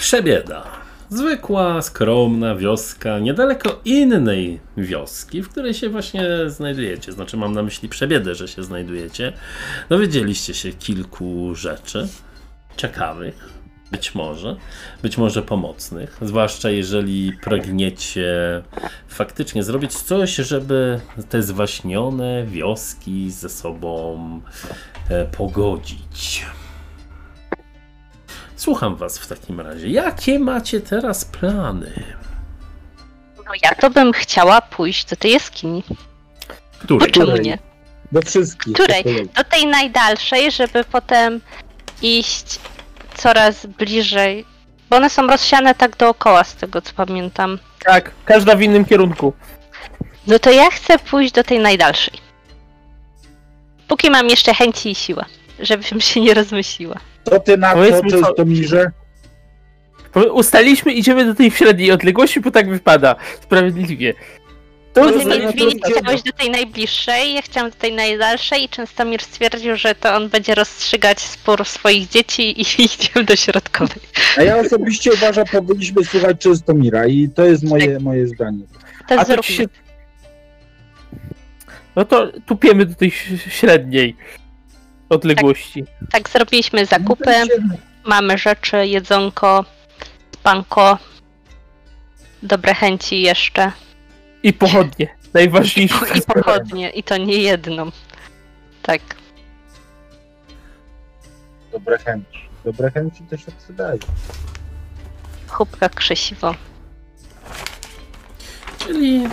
Przebieda. Zwykła, skromna wioska, niedaleko innej wioski, w której się właśnie znajdujecie. Znaczy, mam na myśli przebiedę, że się znajdujecie. Dowiedzieliście się kilku rzeczy ciekawych, być może, być może pomocnych, zwłaszcza jeżeli pragniecie faktycznie zrobić coś, żeby te zwaśnione wioski ze sobą e, pogodzić. Słucham Was w takim razie. Jakie macie teraz plany? No ja to bym chciała pójść do tej jaskini. Której? Bo czemu Której? nie? Do wszystkich. Której? Do tej najdalszej, żeby potem iść coraz bliżej. Bo one są rozsiane tak dookoła, z tego co pamiętam. Tak, każda w innym kierunku. No to ja chcę pójść do tej najdalszej. Póki mam jeszcze chęci i siłę, żebym się nie rozmyśliła. To ty na Powiedz to, co- to mirze? Ustaliśmy, idziemy do tej średniej odległości, bo tak wypada. Sprawiedliwie. To nie to- chciałeś do tej najbliższej, ja chciałam do tej najdalszej i Częstomir stwierdził, że to on będzie rozstrzygać spór swoich dzieci i idziemy do środkowej. A ja osobiście uważam, powinniśmy słuchać Częstomira i to jest moje, Tak. moje zdanie. To A to się... No to tupiemy do tej średniej odległości. Tak, zrobiliśmy zakupy, mamy rzeczy, jedzonko, spanko, dobre chęci jeszcze I pochodnie. Najważniejsze. i pochodnie, i to nie jedną. Tak. Dobre chęci. Dobre chęci też się przydają. Chłopka krzesiwo. Czyli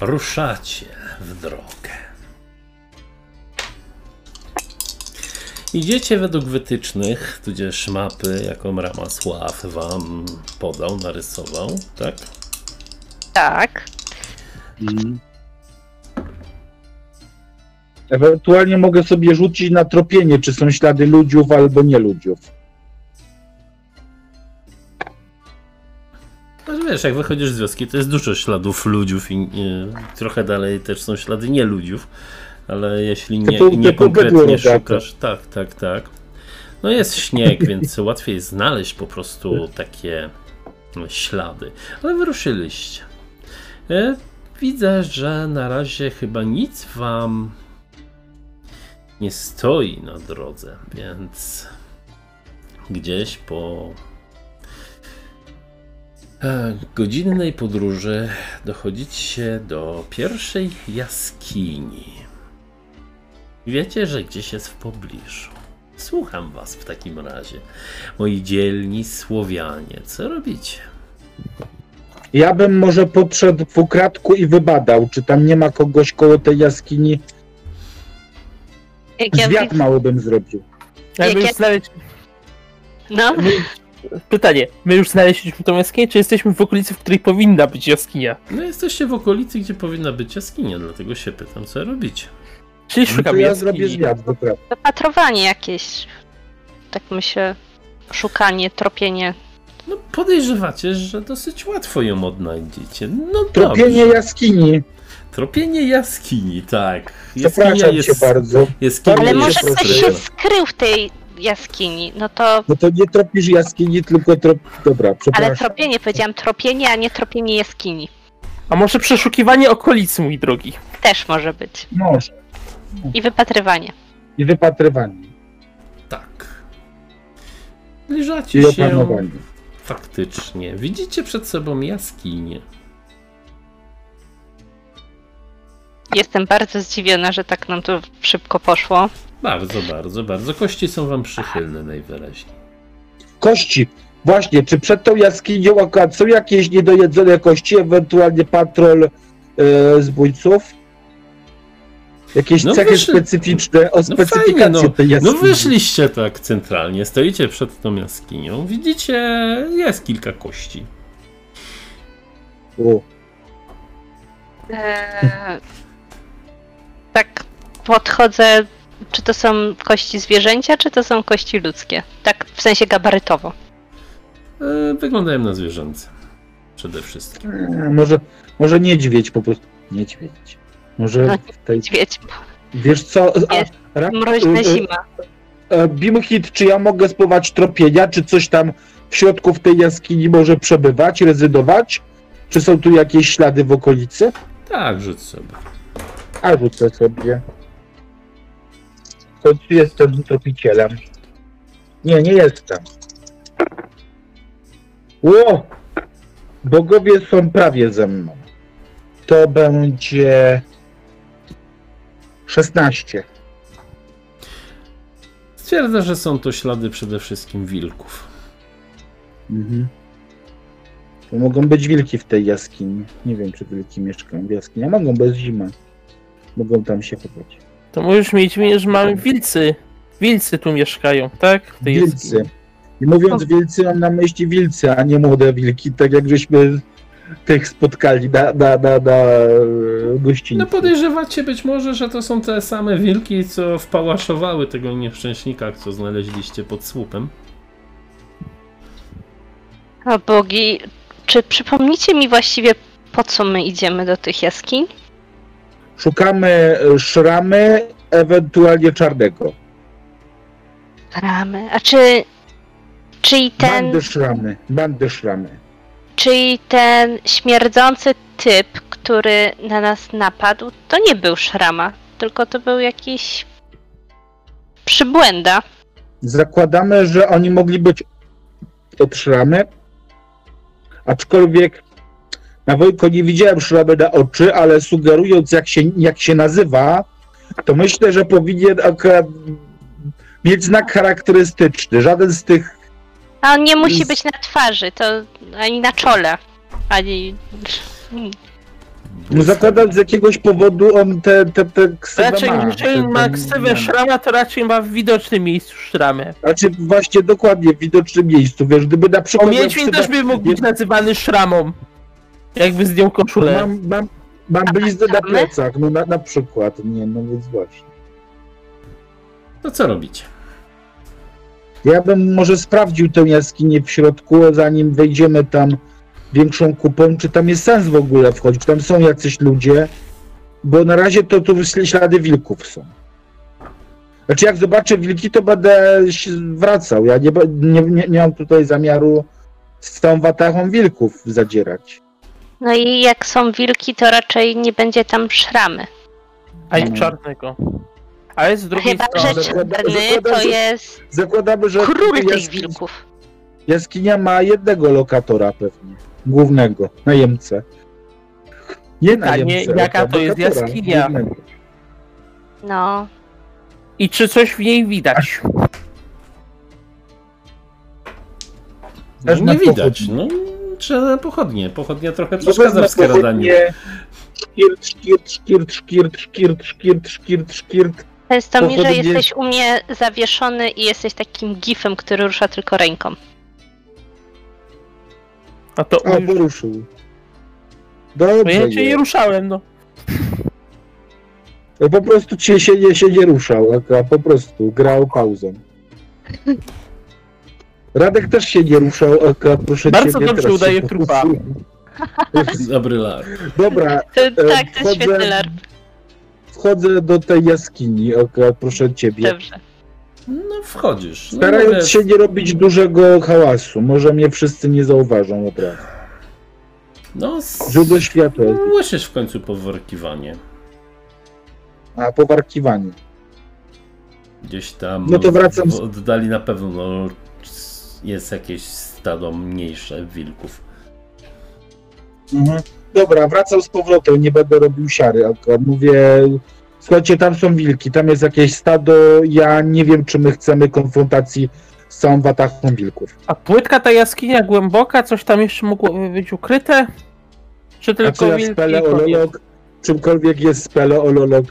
ruszacie w drogę. Idziecie według wytycznych, tudzież mapy, jaką Ramasław wam podał, narysował, tak? Tak. Mhm. Ewentualnie mogę sobie rzucić na tropienie, czy są ślady ludziów albo nie ludziów. No wiesz, jak wychodzisz z wioski, to jest dużo śladów ludziów i e, trochę dalej też są ślady nie ludziów, ale jeśli nie, nie konkretnie szukasz, tak, tak, tak. No jest śnieg, więc łatwiej znaleźć po prostu takie ślady. Ale wyruszyliście. E, Widzę, że na razie chyba nic wam nie stoi na drodze, więc gdzieś po e, godzinnej podróży dochodzicie do pierwszej jaskini. Wiecie, że gdzieś jest w pobliżu. Słucham was w takim razie. Moi dzielni Słowianie, co robicie? Ja bym może podszedł w ukradku i wybadał, czy tam nie ma kogoś koło tej jaskini. Jak ja Zwiat widzę... mały bym zrobił. My Jak już ja- znaleźć... No. Pytanie, my już znaleźliśmy tą jaskinię, czy jesteśmy w okolicy, w której powinna być jaskinia? No jesteście w okolicy, gdzie powinna być jaskinia, dlatego się pytam, co robicie. Czyli No to szukamy ja jaskini. zrobię zwiat, wypatrowanie jakieś. Tak myślę, szukanie, tropienie. No podejrzewacie, że dosyć łatwo ją odnajdziecie. No Tropienie dobrze. jaskini. Tropienie jaskini, tak. Przepraszam cię bardzo. Jaskinia Ale Ale może jest ktoś się skrył w tej jaskini. No to. No to nie tropisz jaskini, tylko trop... Dobra, Ale przepraszam. tropienie, powiedziałam tropienie, a nie tropienie jaskini. A może przeszukiwanie okolicy, mój drogi? Też może być. Może. I wypatrywanie. I wypatrywanie. Tak. Zbliżacie I się faktycznie. Widzicie przed sobą jaskinię. Jestem bardzo zdziwiona, że tak nam to szybko poszło. Bardzo, bardzo, bardzo. Kości są wam przychylne najwyraźniej. Kości. Właśnie, czy przed tą jaskinią akurat są jakieś niedojedzone kości, ewentualnie patrol e, zbójców? Jakieś No cechy wyszli- specyficzne, o No specyfikację fajnie, no, tej no jaskini. wyszliście tak centralnie, stoicie przed tą jaskinią, widzicie, jest kilka kości. O, Eee, tak podchodzę. Czy to są kości zwierzęcia, czy to są kości ludzkie? Tak w sensie gabarytowo. E, Wyglądają na zwierzęce. Przede wszystkim. e, może, może niedźwiedź po prostu. Niedźwiedź. Może No, w tej, Niedźwiedź, wiesz co, a, Jest ra, mroźna y, y, zima. e, Bimhit, czy ja mogę spróbować tropienia? Czy coś tam w środku w tej jaskini może przebywać, rezydować? Czy są tu jakieś ślady w okolicy? Tak, rzuć sobie. A rzucę sobie. To czy jestem tropicielem? Nie, nie jestem. Ło! Bogowie są prawie ze mną. To będzie 16. Stwierdza, że są to ślady przede wszystkim wilków. Mhm. To mogą być wilki w tej jaskini. Nie wiem, czy wilki mieszkają w jaskini. A mogą bez zimy. Mogą tam się chować. To możesz mieć mnie, że mamy wilcy. Wilcy tu mieszkają, tak? W tej Wilcy. jaskini. I mówiąc wilcy, mam na myśli wilcy, a nie młode wilki, tak jak żeśmy tych spotkali na, na, na, na e, gościńcu. No podejrzewacie być może, że to są te same wilki, co wpałaszowały tego nieszczęśnika, co znaleźliście pod słupem. O bogi, czy przypomnicie mi właściwie po co my idziemy do tych jaskiń? Szukamy szramy, ewentualnie czarnego. Ramy. A czy. Czyli ten. Bandy szramy, bandy szramy. Czyli ten śmierdzący typ, który na nas napadł, to nie był szrama, tylko to był jakiś. przybłęda. Zakładamy, że oni mogli być od szramy, aczkolwiek na Wojko nie widziałem szramy na oczy, ale sugerując jak się, jak się nazywa, to myślę, że powinien akurat mieć znak charakterystyczny. Żaden z tych A on nie musi być na twarzy, to ani na czole. Ani. No zakładam z jakiegoś powodu on te, te, te ksywę Raczej, ma. jeżeli ma ksywę szrama, to raczej ma w widocznym miejscu szramę. Znaczy właśnie dokładnie w widocznym miejscu, wiesz, gdyby na O przykład... miał Miedźwiń ksywę- też by mógł być nazywany szramą. Jakby zdjął koszulę. Mam, mam, mam bliznę na plecach, no na, na przykład, nie, no więc właśnie. To co robicie? Ja bym może sprawdził tę jaskinię w środku, zanim wejdziemy tam większą kupą, czy tam jest sens w ogóle wchodzić, czy tam są jacyś ludzie, bo na razie to tu ślady wilków są. Znaczy jak zobaczę wilki, to będę się wracał. Ja nie, nie, nie, nie mam tutaj zamiaru z całą watachą wilków zadzierać. No i jak są wilki, to raczej nie będzie tam szramy. A i czarnego. Ale z drugiej Chyba, strony... że czarny to jest Zakładamy, że król tych wilków. jaskinia ma jednego lokatora pewnie, głównego, najemcę. Nie Pytanie, najemcę, jaka to jest jaskinia? głównego. No. I czy coś w niej widać? Też No, nie widać. pochodnie. No, trzeba pochodnie. Pochodnia trochę przeszkadza w skradaniu. pochodnie, Szkirt, szkirt, szkirt, szkirt, szkirt, szkirt, szkirt, szkirt. Często mi, że jesteś u mnie zawieszony i jesteś takim gifem, który rusza tylko ręką. A to... A, poruszył. Dobrze No ja cię nie jest. ruszałem, no. No Po prostu cię się nie, się nie ruszał, a, po prostu grał pauzą. Radek też się nie ruszał, a, proszę Bardzo ciebie, dobrze udaje się trupa. Dobry lar. Dobra, To, tak, to jest wchodzę- świetny larp. Wchodzę do tej jaskini, proszę ciebie. Dobrze. No wchodzisz. No, Starając mówię, się nie robić dużego hałasu, może mnie wszyscy nie zauważą, naprawdę. No, Źródło światła słyszysz w końcu poworkiwanie. a powarkiwanie. Gdzieś tam No to wracam w oddali na pewno jest jakieś stado mniejsze wilków. Mhm. Dobra, wracam z powrotem, nie będę robił siary. Akurat mówię, słuchajcie, tam są wilki, tam jest jakieś stado, ja nie wiem, czy my chcemy konfrontacji z całą watachą wilków. A płytka ta jaskinia głęboka, coś tam jeszcze mogło być ukryte? Czy A tylko ja wilki? speleolog, czymkolwiek jest speleolog,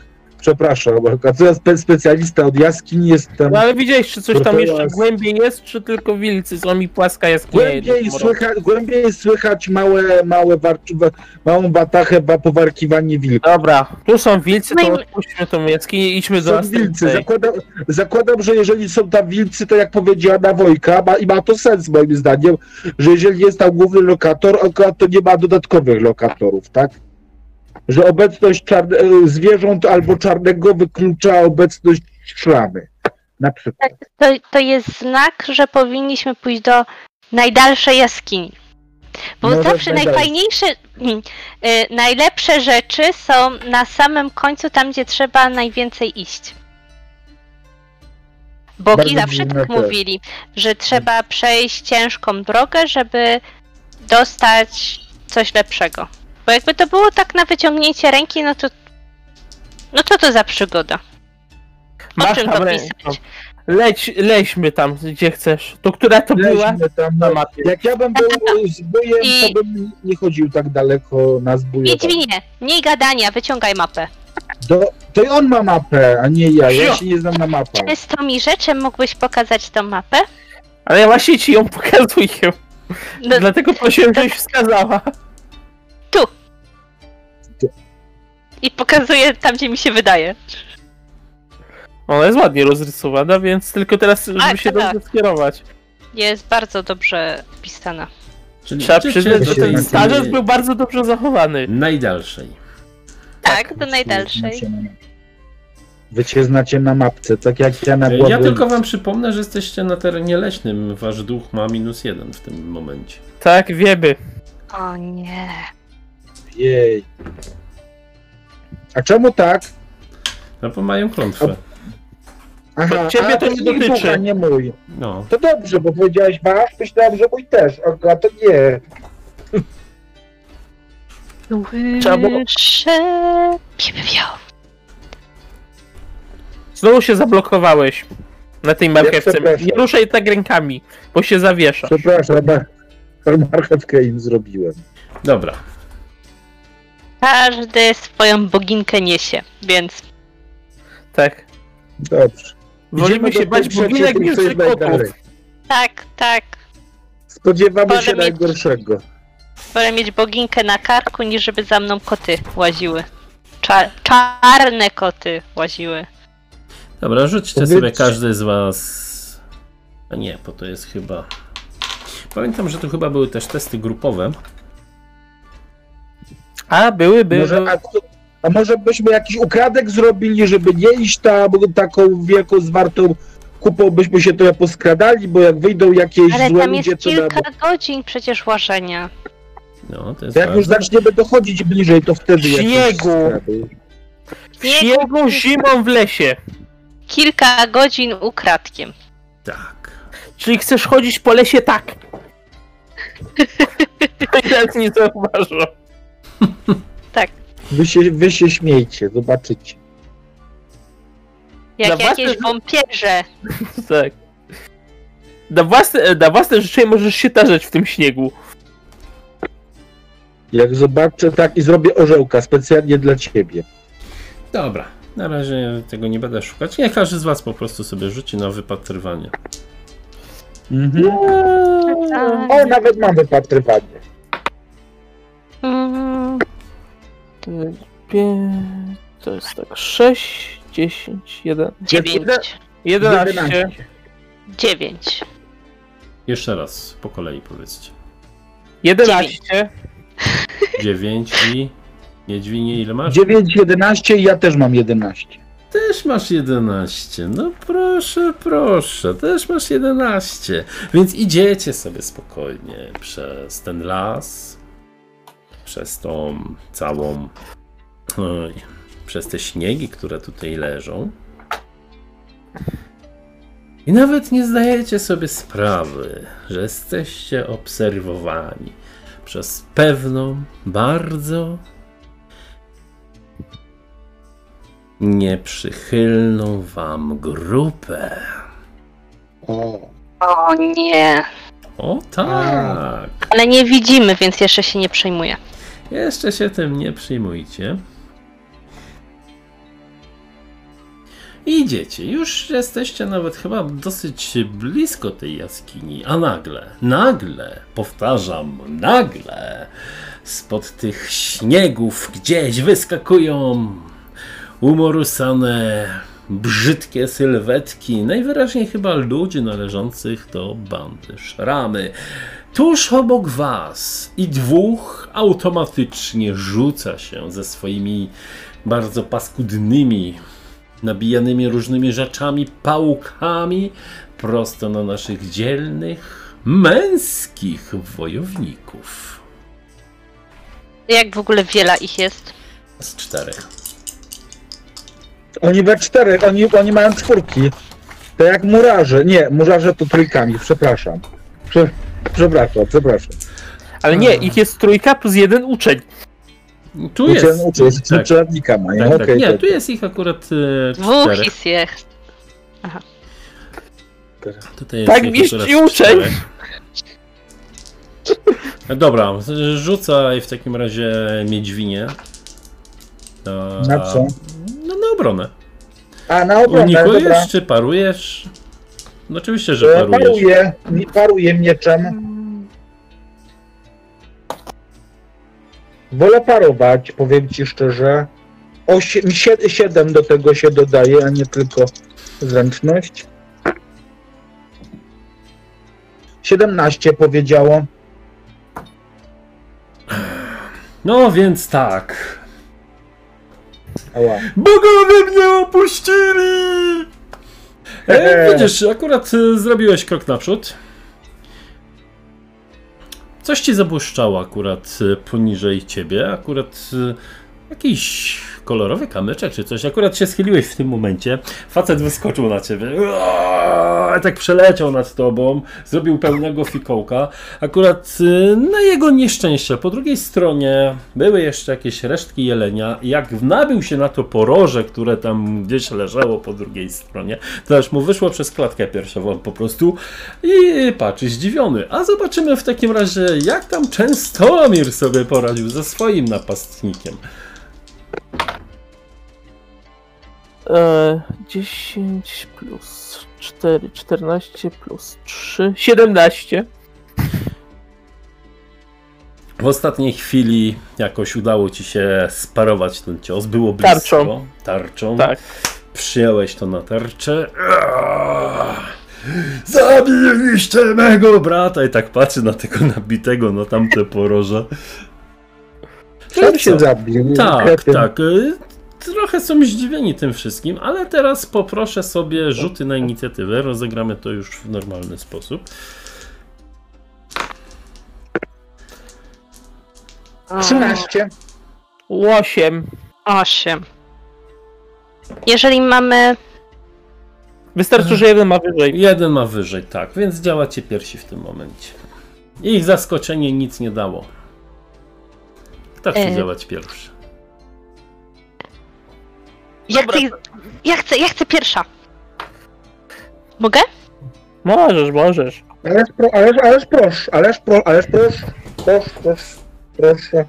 przepraszam, a co ja spe specjalista od jaskiń jestem. No ale widziałeś, czy coś tam jeszcze jest- głębiej jest, czy tylko wilcy? Są mi płaska jaskinia. Głębiej jedna słychać, głębiej słychać małe, małe warcz, wa- małą watachę, wa- powarkiwanie wilków. Dobra, tu są wilcy, No to i- odpuśćmy tą jaskinię i idźmy do Są wilcy. Zakładam, zakładam, że jeżeli są tam wilcy, to jak powiedziała na Wojka, ma, i ma to sens moim zdaniem, że jeżeli jest tam główny lokator, akurat to nie ma dodatkowych lokatorów, tak? Że obecność czarne, e, zwierząt albo czarnego wyklucza obecność szramy. Na przykład. To, to jest znak, że powinniśmy pójść do najdalszej jaskini. Bo Może zawsze najdalej. najfajniejsze, y, najlepsze rzeczy są na samym końcu, tam gdzie trzeba najwięcej iść. Bogi Bardzo zawsze tak mówili, że trzeba przejść ciężką drogę, żeby dostać coś lepszego. Bo jakby to było tak na wyciągnięcie ręki, no to. No to to za przygoda. O Masz czym tam to ręką. pisać? Leć, lećmy tam, gdzie chcesz. To która to była? Leźmy tam, Na mapie. jak ja bym był zbójem, I- to bym nie chodził tak daleko na zbóje. Wiedźminie, mniej gadania, wyciągaj mapę. Do, to i on ma mapę, a nie ja. Ja się nie znam na mapach. Czy z mi rzeczem mógłbyś pokazać tą mapę? Ale ja właśnie ci ją pokazuję. No, Dlatego prosiłem, żebyś wskazała. I pokazuję tam, gdzie mi się wydaje. Ona jest ładnie rozrysowana, więc tylko teraz, żeby Tak, się tak. dobrze skierować. Jest bardzo dobrze pisana. Czyli Trzeba przyznać, do że ten starzec był bardzo dobrze zachowany. najdalszej. Tak, do najdalszej. Wy cię znacie na mapce, tak jak ja na głowę. Ja tylko wam przypomnę, że jesteście na terenie leśnym. Wasz duch ma minus jeden w tym momencie. Tak, wiemy. O nie. Jej. A czemu tak? No bo mają klątwę. Aha, ciebie a to nie dotyczy. ducha, nie mój. No. To dobrze, bo powiedziałeś wasz, myślałem, że mój też, a, to nie. Trzeba było- Słyszę... Znowu się zablokowałeś na tej marchewce. Nie ruszaj tak rękami, bo się zawiesza. Przepraszam, mar- marchewkę im zrobiłem. Dobra. Każdy swoją boginkę niesie, więc Tak. Dobrze. Wolimy się bać boginek niż kotów. tak, tak. Spodziewamy Wolę się mieć- najgorszego. Wolę mieć boginkę na karku, niż żeby za mną koty łaziły. Cza czarne koty łaziły. Dobra, rzućcie Powiedz- sobie każdy z was. A nie, bo to jest chyba. Pamiętam, że tu chyba były też testy grupowe. A, były, były. Może, a, a może byśmy jakiś ukradek zrobili, żeby nie iść tam taką wielką, zwartą kupą, byśmy się trochę poskradali, bo jak wyjdą jakieś Ale złe tam jest ludzie, to nam... kilka godzin przecież łażenia. No, to jest Jak już ważne. zaczniemy dochodzić bliżej, to wtedy Śniegu. śniegu zimą w lesie. Kilka godzin ukradkiem. Tak. Czyli chcesz chodzić po lesie tak. I nas nie zauważą. Wy się, wy się śmiejcie, zobaczycie. Jak Na własne- jakieś wąpierze. Tak. Na własne, na własne życzenie możesz się tarzać w tym śniegu. Jak zobaczę tak i zrobię orzełka specjalnie dla ciebie. Dobra. Na razie tego nie będę szukać. Nie, każdy z was po prostu sobie rzuci na wypatrywanie. Mhm. Tak. O, nawet mam wypatrywanie. To jest tak 6, 10, 1, Dziewięć. 11. Dziewięć. Jeszcze raz, po kolei powiedzcie. 11. 9 i. Niedźwinie, ile masz? 9, 11 i ja też mam 11. Też masz 11. No proszę, proszę, też masz 11. Więc idziecie sobie spokojnie przez ten las, przez tą całą. Oj, przez te śniegi, które tutaj leżą. I nawet nie zdajecie sobie sprawy, że jesteście obserwowani przez pewną, bardzo nieprzychylną wam grupę. O. O nie. O tak! Ale nie widzimy, więc jeszcze się nie przejmuję. Jeszcze się tym nie przyjmujcie. Idziecie, już jesteście nawet chyba dosyć blisko tej jaskini, a nagle, nagle, powtarzam, nagle, spod tych śniegów gdzieś wyskakują umorusane, brzydkie sylwetki, najwyraźniej chyba ludzi należących do bandy szramy. Tuż obok was i dwóch automatycznie rzuca się ze swoimi bardzo paskudnymi nabijanymi różnymi rzeczami, pałkami, prosto na naszych dzielnych, męskich wojowników. Jak w ogóle wiele ich jest? Z czterech. Oni we czterech, oni, oni mają czwórki. To jak murarze. Nie, murarze to trójkami, przepraszam. Prze, przepraszam, przepraszam. Ale nie, ich jest trójka plus jeden uczeń. Tu Uczeń, jest. uczeń, tak, uczennika mają, tak, tak. okej. Nie, tak. tu jest ich akurat e, Dwóch czterech. jest. Tutaj jest Tak, ich mistrz akurat i uczeń. Dobra, rzucaj w takim razie miedźwinie. Na, Na co? No na obronę. A, na obronę, dobra. Unikujesz czy parujesz? No oczywiście, że E, parujesz. Paruję, paruję mieczem. Wolę parować, powiem ci szczerze. Osiem, sie- siedem do tego się dodaje, a nie tylko zręczność. 17 powiedziało. No więc tak. Ała. Bogowie mnie opuścili! E, widzisz, akurat e, zrobiłeś krok naprzód. Coś ci zabłyszczało akurat e, poniżej ciebie. Akurat e, jakiś kolorowy kamyczek czy coś. Akurat się schyliłeś w tym momencie. Facet wyskoczył na ciebie. Uaaaa, tak przeleciał nad tobą. Zrobił pełnego fikołka. Akurat e, na jego nieszczęście po drugiej stronie były jeszcze jakieś resztki jelenia. Jak nabił się na to poroże, które tam gdzieś leżało po drugiej stronie, to aż mu wyszło przez klatkę piersiową po prostu i patrzy zdziwiony. A zobaczymy w takim razie, jak tam Częstomir sobie poradził ze swoim napastnikiem. E, 10 plus 4, 14 plus 3, 17. W ostatniej chwili jakoś udało ci się sparować ten cios. Było blisko. Tarczą. Tarczą. Tak. Przyjąłeś to na tarczę. Zabiliście mego brata! I tak patrzy na tego nabitego na tamte poroże. No Sam się zabił. Tak, tak. Trochę są zdziwieni tym wszystkim, ale teraz poproszę sobie rzuty na inicjatywę. Rozegramy to już w normalny sposób. 13. 8. Osiem. Jeżeli mamy. Wystarczy, że jeden ma wyżej. Jeden ma wyżej, tak, więc działacie piersi w tym momencie. Ich zaskoczenie nic nie dało. Kto chce E. działać pierwszy? Ja Dobra. chcę, ja chcę, ja chcę pierwsza. Mogę? Możesz, możesz. Ależ, pro, ależ, ależ proszę, ależ, pro, ależ proszę, proszę, proszę, proszę.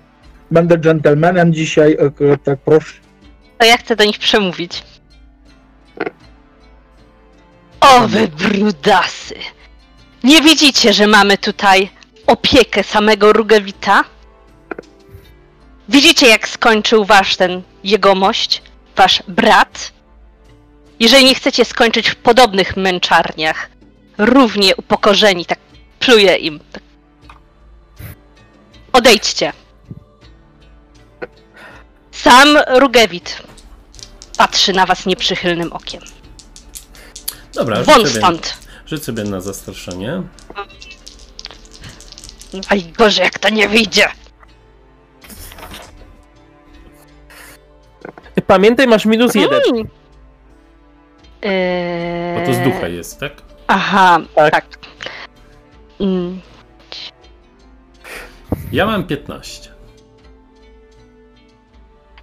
Będę dżentelmenem dzisiaj, akurat tak proszę. To ja chcę do nich przemówić. O wy brudasy! Nie widzicie, że mamy tutaj opiekę samego Rugewita? Widzicie, jak skończył wasz ten jegomość, wasz brat? Jeżeli nie chcecie skończyć w podobnych męczarniach, równie upokorzeni, tak pluję im. Tak. Odejdźcie. Sam Rugewit patrzy na was nieprzychylnym okiem. Dobra, rzuć Won sobie, stąd! rzuć sobie na zastraszenie. Aj Boże, jak to nie wyjdzie! Pamiętaj, masz minus jeden. Mm. Eee, Bo to z ducha jest, tak? Aha, Tak. tak. Mm. Ja mam 15.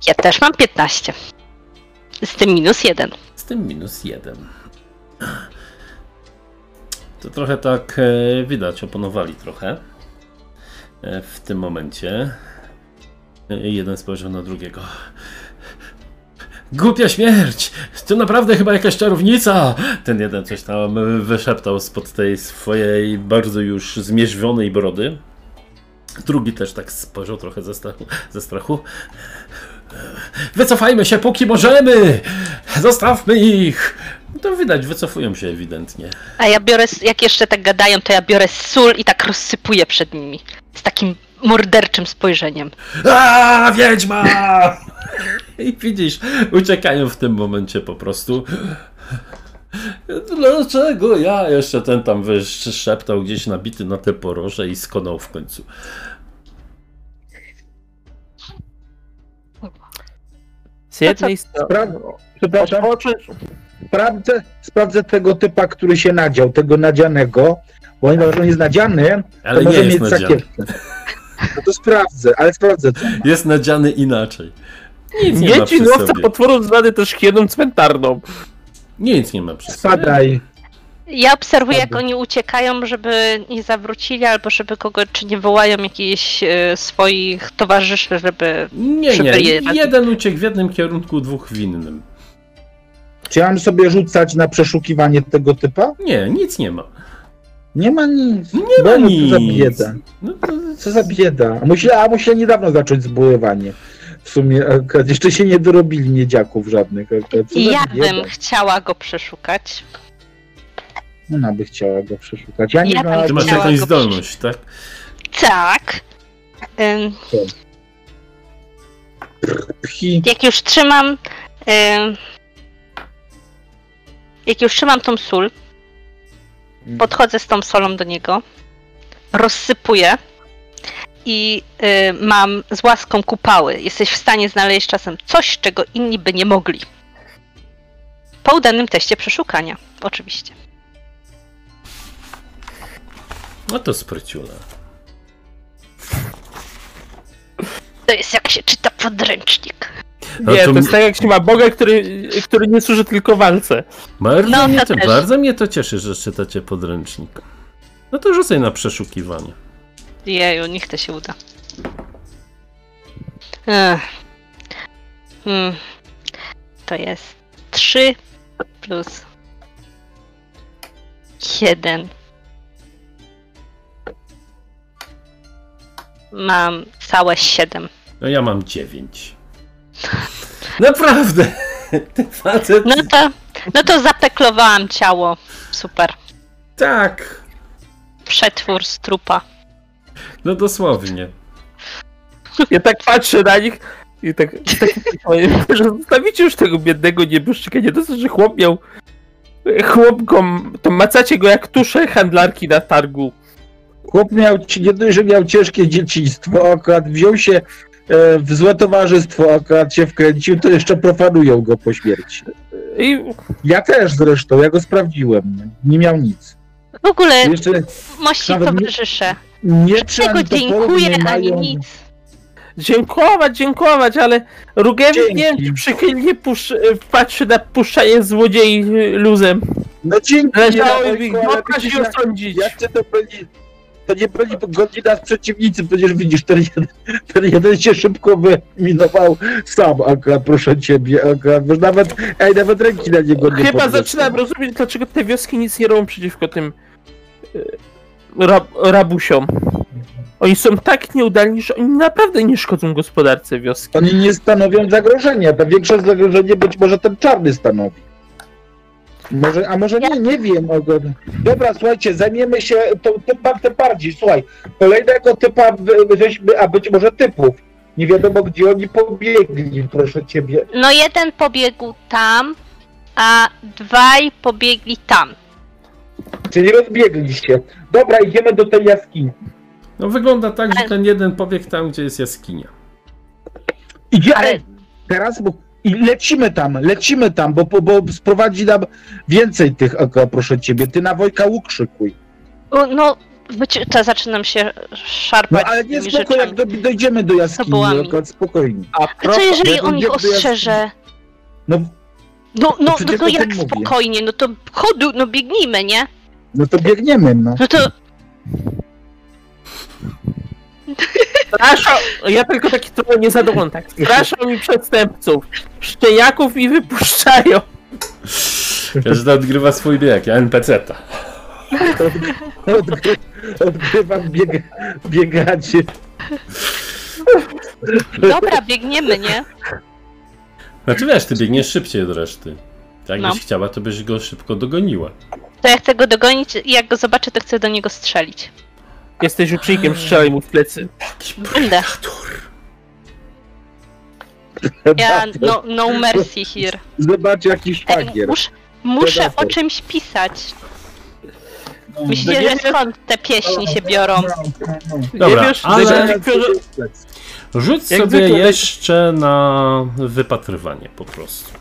Ja też mam 15. Z tym minus jeden. Z tym minus 1. To trochę tak e, widać, oponowali trochę e, w tym momencie. E, jeden spojrzał na drugiego. Głupia śmierć! To naprawdę chyba jakaś czarownica! Ten jeden coś tam wyszeptał spod tej swojej bardzo już zmierzwionej brody. Drugi też tak spojrzał trochę ze strachu. Ze strachu. Wycofajmy się póki możemy! Zostawmy ich! To widać, wycofują się ewidentnie. A ja biorę, jak jeszcze tak gadają, to ja biorę sól i tak rozsypuję przed nimi. Z takim morderczym spojrzeniem. A wiedźma! I widzisz, uciekają w tym momencie po prostu. Dlaczego ja? Jeszcze ten tam szeptał gdzieś nabity na te poroże i skonał w końcu. Z jednej strony... Przepraszam, Oczy... sprawdzę, sprawdzę tego typa, który się nadział, tego nadzianego, bo on jest nadziany, Ale to nie może jest mieć nadziany. sakiewkę. No to sprawdzę, ale sprawdzę co. ma. Jest nadziany inaczej. Nic nie ma przy łowca sobie. potworów zwany też hieną cmentarną. Nic nie ma przy. Spadaj. Ja obserwuję, jak oni uciekają, żeby nie zawrócili, albo żeby kogo, czy nie wołają jakichś e, swoich towarzyszy, żeby... Nie, nie. Jeden uciekł w jednym kierunku, dwóch w innym. Czy ja mam sobie rzucać na przeszukiwanie tego typa? Nie, nic nie ma. Nie ma nic. Nie ma nic. Co za bieda. No, to, Co za bieda. A musieli, a musieli niedawno zacząć zbójowanie. W sumie akurat jeszcze się nie dorobili miedziaków żadnych. akurat. Co za Ja bieda. bym chciała go przeszukać. Ona by chciała go przeszukać. Ja nie Ja bym ty masz jakąś zdolność, tak? Tak. Ym, jak już trzymam. ym, jak już trzymam tą sól, podchodzę z tą solą do niego, rozsypuję i y, mam z łaską kupały. Jesteś w stanie znaleźć czasem coś, czego inni by nie mogli. Po udanym teście przeszukania, oczywiście. No to spryciule. To jest jak się czyta podręcznik. No Nie, to to mi- jest tak jak się ma Boga, który, który nie służy tylko walce. Bardzo, No, mnie to to, też. bardzo mnie to cieszy, że czytacie podręcznik. No to rzucaj na przeszukiwanie. Jeju, niech to się uda. Ech. Hmm. To jest 3 plus 1. Mam całe 7. No ja mam dziewięć. Naprawdę! Ten facet... No to, no to zapeklowałam ciało. Super. Tak! Przetwór z trupa. No dosłownie. Ja tak patrzę na nich i tak, i tak że zostawicie już tego biednego nieboszczyka. Nie dosyć, że chłop miał chłop go, to macacie go jak tusze handlarki na targu. Chłop miał, nie dość, że miał ciężkie dzieciństwo, akurat wziął się e, w złe towarzystwo, akurat się wkręcił, to jeszcze profanują go po śmierci. I Ja też zresztą, ja go sprawdziłem. Nie miał nic. W ogóle Jeszcze mości nawet nie- towarzysze. Nie Czego dziękuję, nie ani mają... nic. dziękować, dziękować, ale Rugewik Dzięki. nie wiem, czy przychylnie pusz, patrzy na puszczanie złodziei luzem. No dzięki, ale go widzisz, się osądzić. Jak to byli, to nie byli godni nas przeciwnicy, przecież widzisz, ten jeden, ten jeden się szybko wyminował sam akurat, proszę ciebie, akurat, bo nawet, ej, nawet ręki na niego nie Chyba podniosłem. zaczynam rozumieć, dlaczego te wioski nic nie robią przeciwko tym e, rab, rabusiom. Oni są tak nieudolni, że oni naprawdę nie szkodzą gospodarce wioski. Oni nie stanowią zagrożenia, to większe zagrożenie być może ten czarny stanowi. Może, a może nie, nie wiem. Dobra, słuchajcie, zajmiemy się tą typem tym bardziej. Słuchaj, kolejnego typa weźmy, a być może typów. Nie wiadomo, gdzie oni pobiegli, proszę ciebie. No jeden pobiegł tam, a dwaj pobiegli tam. Czyli rozbiegliście. Dobra, idziemy do tej jaskini. No wygląda tak, że ten jeden pobiegł tam, gdzie jest jaskinia. Idziemy Ale teraz, bo i lecimy tam, lecimy tam, bo, bo, bo sprowadzi nam więcej tych, proszę ciebie. Ty na Wojka łuk szykuj. o, no, wyci- to zaczynam się No szarpać ale nie tymi spoko, jak rzeczami. do, dojdziemy do jaskini, Fabułami. oko, spokojnie. A A co jeżeli on ich ostrzeże? No, No, no, no przecież to o tym jak mówię. spokojnie, no to chodu, no biegnijmy, nie? no to biegniemy, no. No to Straszą, ja tylko taki trochę niezadowolony, tak. Straszą mi przestępców. Szczeniaków mi wypuszczają. Każdy odgrywa swój bieg, ja NPC-ta. Odgry, odgrywam biega, biegacie. dobra, biegniemy, nie? Znaczy wiesz, ty biegniesz szybciej od reszty. Jakbyś No. chciała, to byś go szybko dogoniła. To ja chcę go dogonić i jak go zobaczę, to chcę do niego strzelić. Jesteś ucznikiem, strzelaj mu w plecy. Będę. Ja no, no mercy here. Zobacz jaki Ej, szwagier. muszę, muszę o czymś pisać. Myślicie, że skąd te pieśni się biorą? Dobra, nie wiesz, ale- ale... Rzuć Jak sobie zwykle- jeszcze na wypatrywanie po prostu.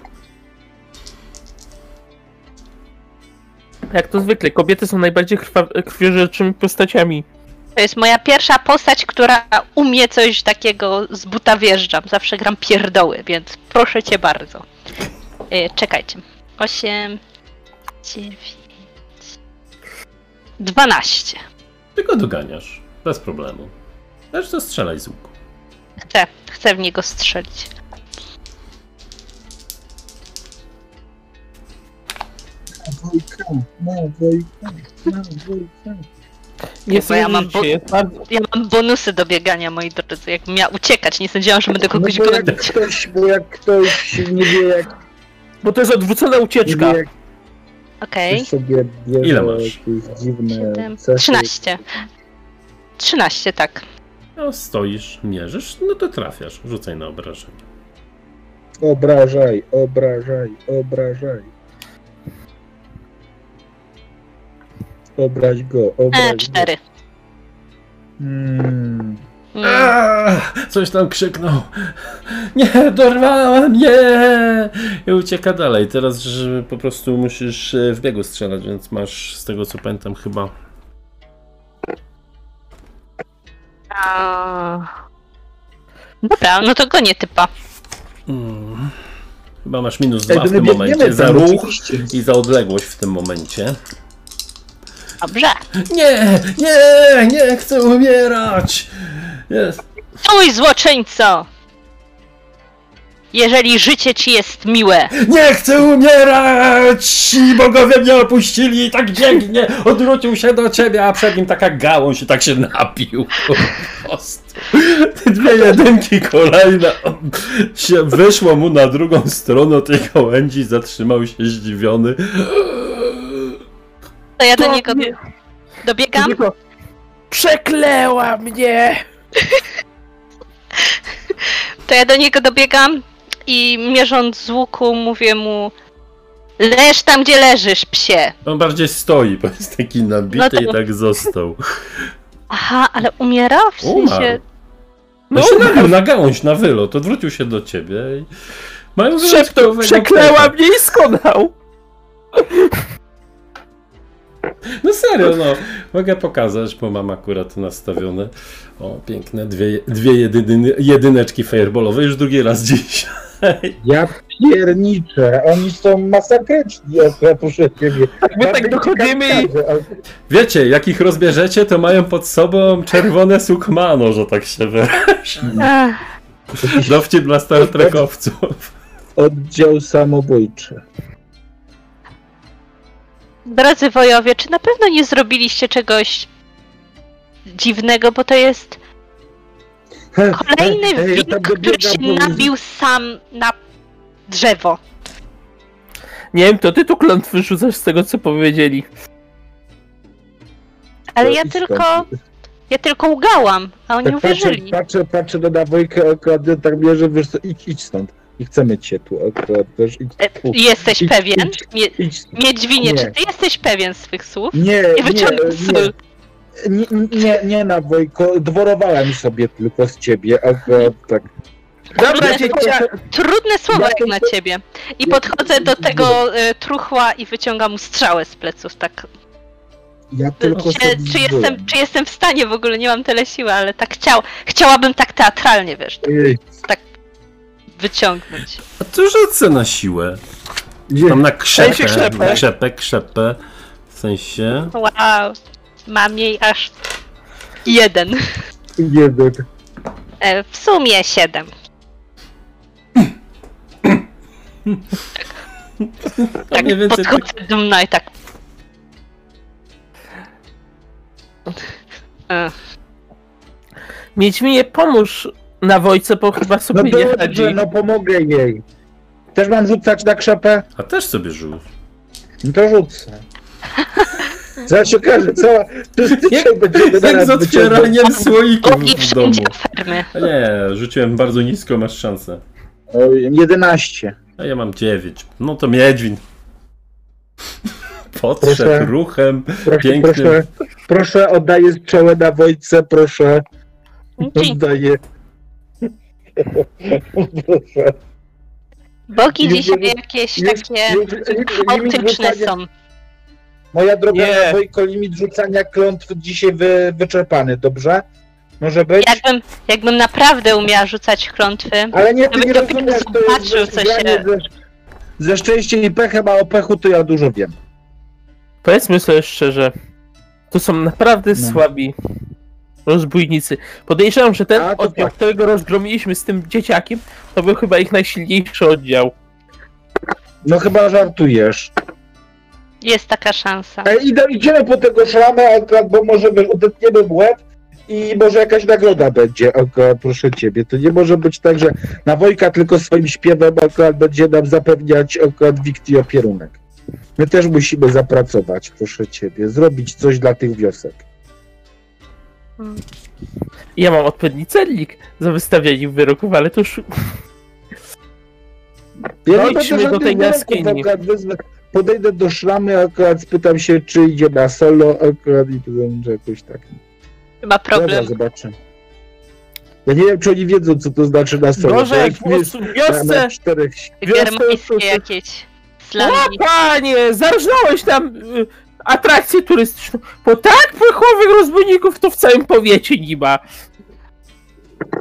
Jak to zwykle, kobiety są najbardziej krwiożerczymi postaciami. To jest moja pierwsza postać, która umie coś takiego z buta wjeżdżam. Zawsze gram pierdoły, więc proszę cię bardzo. E, czekajcie. 8, 9, 12. Tylko doganiasz. Bez problemu. Też to strzelaj z łuku. Chcę, chcę w niego strzelić. Wojka, no Wojka, no Wojka. Nie Bo ja mam bo-. Ja mam bonusy do biegania, moi drodzy. Jak miał uciekać, nie sądziłam, że będę kogoś no bo jak gonić. ktoś, bo jak ktoś nie wie jak, Bo to jest odwrócona nie ucieczka. wie jak Okej. ktoś sobie bierze Ile masz? jakieś dziwne Siedem, cechy. 13. 13, tak. No, stoisz, mierzysz, no to trafiasz. Rzucaj na obrażenie. Obrażaj, obrażaj, obrażaj. Obraź go, obraź E, go. 4. Mm. Coś tam krzyknął. Nie, dorwała mnie! I ucieka dalej. Teraz że po prostu musisz e, w biegu strzelać, więc masz z tego co pamiętam chyba. A. Dobra, no to gonię typa. Mm, chyba masz minus dwa w tym momencie. Za ruch i za odległość w tym momencie. Dobrze. Nie, nie, nie chcę umierać! Jest. Stój, złoczyńco! Jeżeli życie ci jest miłe. Nie chcę umierać! Bogowie mnie opuścili i tak biegnie, odwrócił się do ciebie, a przed nim taka gałąź i tak się napił. Po prostu. Te dwie jedynki kolejne. Się wyszło mu na drugą stronę tej gałęzi, zatrzymał się zdziwiony. To ja do niego nie- dobiegam. Tylko, Przekleła mnie! To ja do niego dobiegam i mierząc z łuku mówię mu Leż tam, gdzie leżysz, psie. On bardziej stoi, bo jest taki nabity No to- i tak został. Aha, ale umiera? W sensie... Umarł. No się nabił na gałąź, na wylot, odwrócił się do ciebie i... Mają pecha. mnie i skonał! No serio, no. Mogę pokazać, bo mam akurat nastawione. O, piękne dwie, dwie jedyny, jedyneczki fireballowe, już drugi raz dziś. Ja pierniczę, oni są masakryczni, ja proszę ciebie. My tak dochodzimy i... Wiecie, jak ich rozbierzecie, to mają pod sobą czerwone sukmano, że tak się. Ach, Dowcip dla Star Trekowców. Oddział samobójczy. Drodzy wojowie, czy na pewno nie zrobiliście czegoś dziwnego, bo to jest kolejny Ej, ja wilk, tam który dobiegam, się bo- nabił sam na drzewo. Nie wiem, to ty tu klątwy rzucasz z tego, co powiedzieli. Ale To ja tylko, ja tylko ugałam, a oni Tak patrzę, uwierzyli. patrzę, patrzę Dawojka, akurat tak bierze, wiesz co, idź, idź stąd. Nie chcemy cię tu akurat, idź, E, tu. Jesteś idź, pewien? idź. Mie idź. Miedźwinie, Nie. czy ty jesteś pewien swych słów? Nie, Nie nie, nie, nie, nie, nie na Wojko, dworowałem sobie tylko z ciebie, akurat tak. Dobra, Trudne, dziecia... trudne słowa Ja jak to- na ciebie. I podchodzę do tego e, truchła i wyciągam mu strzałę z pleców, tak. Ja tylko Czy, czy, jestem, czy jestem w stanie w ogóle, nie mam tyle siły, ale tak chciał, chciałabym tak teatralnie, wiesz, Ej, wyciągnąć. A to rzucę na siłę. nie, Tam na krzepę, krzepę. na krzepę, krzepę. W sensie... Wow, mam jej aż jeden. jeden. E, w sumie siedem. To mniej więcej tak, Podchodzę do mną i tak. E, Miedźminie, pomóż na wojce, bo chyba sobie No nie dobrze, no pomogę jej. Też mam rzucać na krzepę? A też sobie rzuć. No to rzucę. Zaraz się okaże, cała... Wszyscy dzisiaj będziemy Jak z otwieraniem słoików Bogi w domu. fermy. A Nie, rzuciłem bardzo nisko, masz szansę. O, 11. A ja mam 9. No to miedźwin. Podszedł Proszę. ruchem. Proszę, Piękny. proszę, proszę, oddaję strzałę na Wojtce, proszę. Dzięki. Oddaję. Bogi dzisiaj nie, jakieś takie chaotyczne są. Moja droga Nie. Wojko, limit rzucania klątw dzisiaj wy, wyczerpany, dobrze? Może być? Jakbym, jakbym naprawdę umiała rzucać klątwy, Ale nie, Gdyby nie rozumiesz, to zobaczył, co się- Ze, ze szczęściem i pechem, a o pechu to ja dużo wiem. Powiedzmy sobie szczerze, to są naprawdę No. słabi rozbójnicy. Podejrzewam, że ten A, oddział, tak. którego rozgromiliśmy z tym dzieciakiem, to był chyba ich najsilniejszy oddział. No chyba żartujesz. jest taka szansa. E, idę, idziemy po tego akurat, bo może wiesz, odetniemy w łeb i może jakaś nagroda będzie, akurat, proszę ciebie. To nie może być tak, że na Wojka tylko swoim śpiewem akurat będzie nam zapewniać akurat Wikti opierunek. My też musimy zapracować, proszę ciebie, zrobić coś dla tych wiosek. Ja mam odpowiedni celnik za wystawianie wyroków, ale to już Ja No idźmy do tej jaskini. wyroków akurat wezmę. Podejdę do szramy, akurat spytam się, czy idzie na solo, akurat i powiem, że jakoś tak. Chyba Dobra, problem. zobaczę. Ja nie wiem, czy oni wiedzą, co to znaczy na solo. To jak w wiosce. Germańskie jakieś O panie, zarżnąłeś tam atrakcję turystyczną. Bo tak płychowych rozbójników to w całym powiecie nie ma.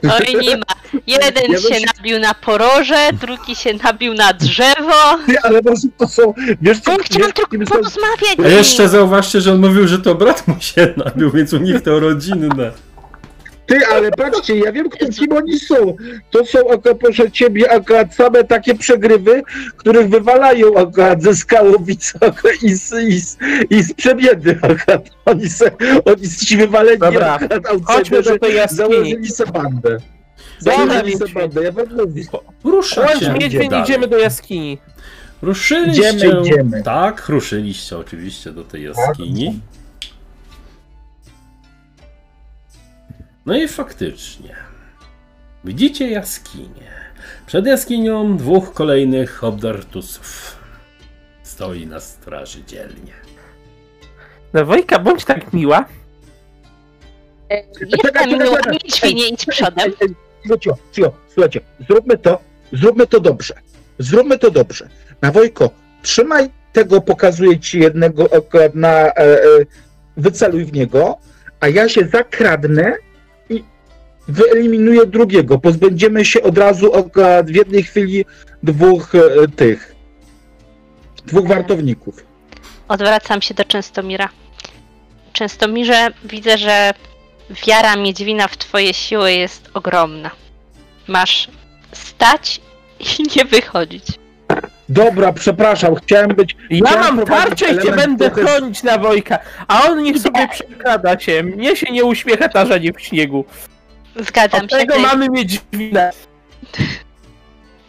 Oj, nie ma. Jeden Ja się się- nabił na poroże, drugi się nabił na drzewo. Ty, ale może to są, wiesz co, chciałam wiesz, tylko porozmawiać. A jeszcze zauważcie, że on mówił, że to brat mu się nabił, więc u nich to rodzinne. Ty, ale patrzcie, ja wiem, kto, kim oni są. To są, akurat, proszę ciebie, akurat same takie przegrywy, których wywalają akurat ze skałowic akurat, i, z, i, z, i z przebiedy akurat. Oni, se, oni ci wywaleni Dobra, akurat Chodźmy do tej jaskini. założyli sobie bandę. Założyli sobie bandę, ja wam mówię. Chodź, dalej. idziemy do jaskini. Ruszyliście. Idziemy, idziemy. Tak, ruszyliście oczywiście do tej jaskini. No i faktycznie. Widzicie jaskinię. Przed jaskinią dwóch kolejnych obdartusów. Stoi na straży dzielnie. No Wojka, bądź tak miła. Jestem miła, idź przodem. Ej, ej, Słuchajcie, cio, słuchajcie, zróbmy to, zróbmy to dobrze. Zróbmy to dobrze. Na Wojko, trzymaj tego, pokazuję ci jednego na, e, e, wyceluj w niego, a ja się zakradnę wyeliminuję drugiego. Pozbędziemy się od razu w jednej chwili dwóch e, tych, dwóch wartowników. Odwracam się do Częstomira. Częstomirze, widzę, że wiara Miedźwina w twoje siły jest ogromna. Masz stać i nie wychodzić. Dobra, przepraszam, chciałem być... Ja chciałem mam tarczę i cię będę chronić na Wojka, a on niech sobie przekrada się. Mnie się nie uśmiecha tarzanie w śniegu. Zgadzam się. tego mamy mieć winę.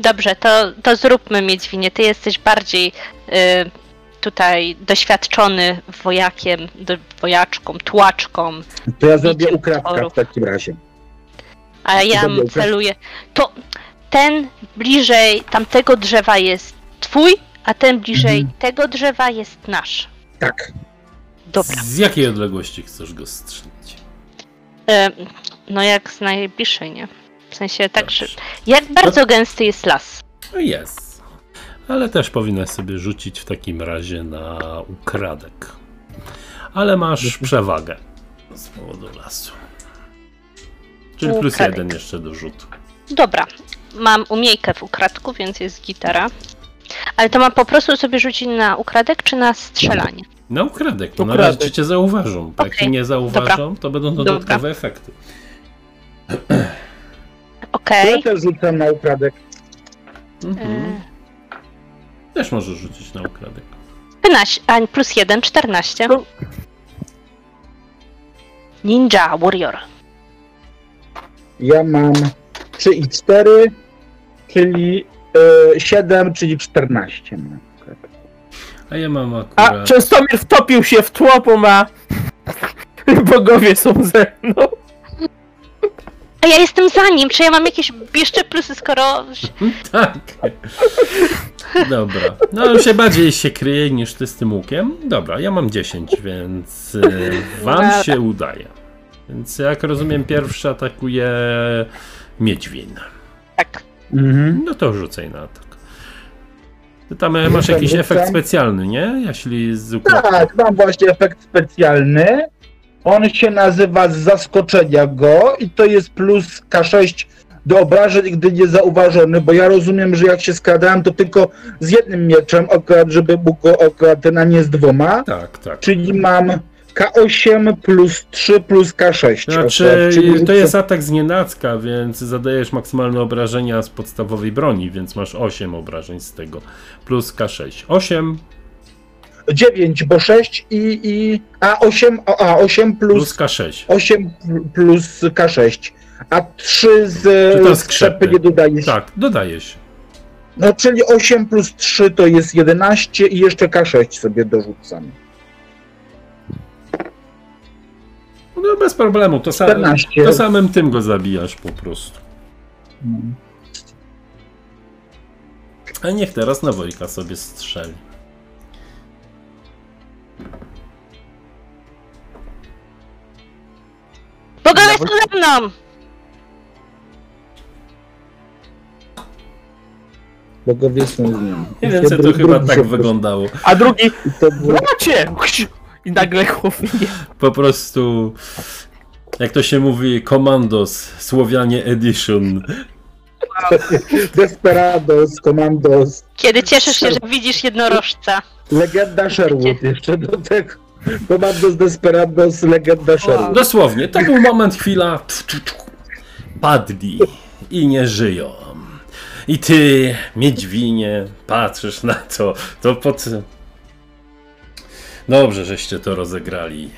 Dobrze, to, to zróbmy Miedźwinie. Ty jesteś bardziej y, tutaj doświadczony wojakiem, do, wojaczką, tłaczką, To ja zrobię ukradka tworów. w takim razie. a ja celuję. To ten bliżej tamtego drzewa jest twój, a ten bliżej Mhm. tego drzewa jest nasz. Tak. Dobra. Z jakiej odległości chcesz go strzelić? No jak z najbliższej, nie? W sensie tak, że... Jak bardzo gęsty jest las? No jest. Ale też powinnaś sobie rzucić w takim razie na ukradek. Ale masz przewagę z powodu lasu. Czyli plus Ukradek. jeden jeszcze do rzutu. Dobra, mam umiejkę w ukradku, więc jest gitara. Ale to mam po prostu sobie rzucić na ukradek czy na strzelanie? Na ukradek. No na Ukradek. razie cię zauważą. Jak Okej, cię nie zauważą, to będą dodatkowe efekty. Okej. Ja też rzucam na ukradek. Mhm. Okay. Też możesz rzucić na ukradek. 15, a plus 1, 14. No. Ninja Warrior. Ja mam 3 i 4, czyli e, 7, czyli 14. mam. A ja mam A akurat... Częstomir wtopił się w tło, bo ma... Bogowie są ze mną. A ja jestem za nim, czy ja mam jakieś jeszcze plusy, skoro... Tak. Dobra. No on się bardziej się kryje niż ty z tym łukiem. Dobra, ja mam 10, więc y, wam się udaje. Więc jak rozumiem, pierwszy atakuje Miedźwin. Tak. Mhm. No to rzucaj na atak. Ty tam e, masz jakiś efekt specjalny, nie? Jeśli z. Tak, mam właśnie efekt specjalny. On się nazywa z zaskoczenia go i to jest plus K6 do obrażeń, gdy nie zauważony, bo ja rozumiem, że jak się skradałem, to tylko z jednym mieczem, akurat, żeby mógł go akurat na nie z dwoma, Tak, tak. czyli mam K8 plus 3 plus K6. Znaczy, to jest atak z nienacka, więc zadajesz maksymalne obrażenia z podstawowej broni, więc masz 8 obrażeń z tego. Plus K6. 8 9, bo 6 i, i a 8, a, a 8 plus plus, K6. 8 plus K6, a 3 z, Czy to z krzepy skrzepy? nie dodaje się. Tak, dodaje się. No czyli 8 plus 3 to jest 11 i jeszcze K6 sobie dorzucam. No bez problemu, to, sa 14. to samym tym go zabijasz po prostu. A niech teraz na Wojka sobie strzeli. Bogowie są ze mną! Bogowie są z nim. Nie wiem, co to chyba tak wyglądało. A drugi, bracie! I nagle chłopie. Po prostu, jak to się mówi, Commandos, Słowianie Edition. Desperados, Commandos, Kiedy cieszysz się, że widzisz jednorożca. legenda Sherwood jeszcze do tego. Commandos Desperados, legenda Sherwood. Dosłownie, to był moment, chwila. Padli i nie żyją. I ty, Miedźwinie, patrzysz na to, to pod... Dobrze, żeście to rozegrali.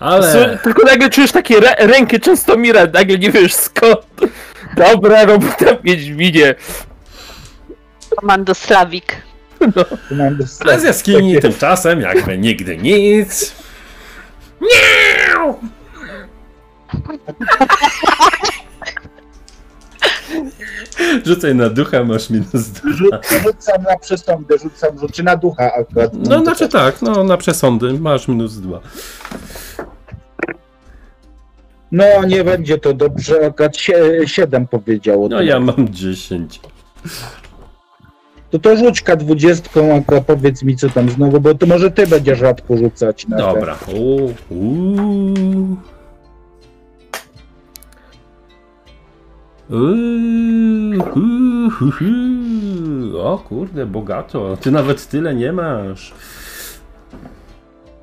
Ale... Słuchaj, Tylko nagle czujesz takie re- rękę Częstomira, nagle nie wiesz skąd. Dobra robota Wiedźminie. Komando Slawik. Commandos A z jaskini tymczasem jakby nigdy nic. Miau! Rzucaj na ducha, masz minus dwa. Rzu- Rzucam na przesądę, rzucam, rzucę na ducha akurat. No znaczy tak, no na przesądy masz minus dwa. No nie będzie to dobrze, akurat 7 powiedziało. No ja mam 10. To to rzuć K20, akurat powiedz mi co tam znowu, bo to może ty będziesz rzadko rzucać na te. Dobra. U, u. Uuu, hu, hu. O kurde, bogato. Ty nawet tyle nie masz.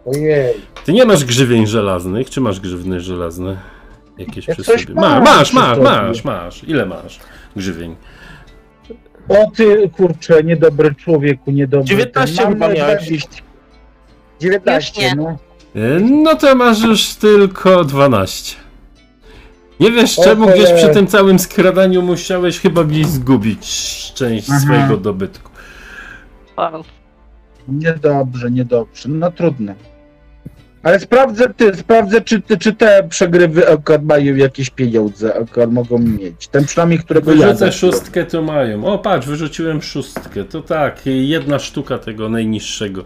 Ojej. Ty nie masz grzywień żelaznych, czy masz grzywny żelazne? Jakieś Ja przy sobie. Ma, masz, masz, masz, masz. Ile masz grzywień? O ty kurczę, niedobry człowieku, niedobry. 19 Mam chyba miałeś. 20. 19, Już nie. no. E, No to masz już tylko 12. Nie wiesz czemu, gdzieś przy tym całym skradaniu musiałeś chyba gdzieś zgubić część Aha. swojego dobytku. Niedobrze, niedobrze. No trudno. Ale sprawdzę ty, sprawdzę czy, ty, czy te przegrywy akurat mają jakieś pieniądze, akurat mogą mieć. Ten przynajmniej, którego ja Wyrzucę szóstkę, to mają. O, patrz, wyrzuciłem szóstkę. To tak, jedna sztuka tego najniższego.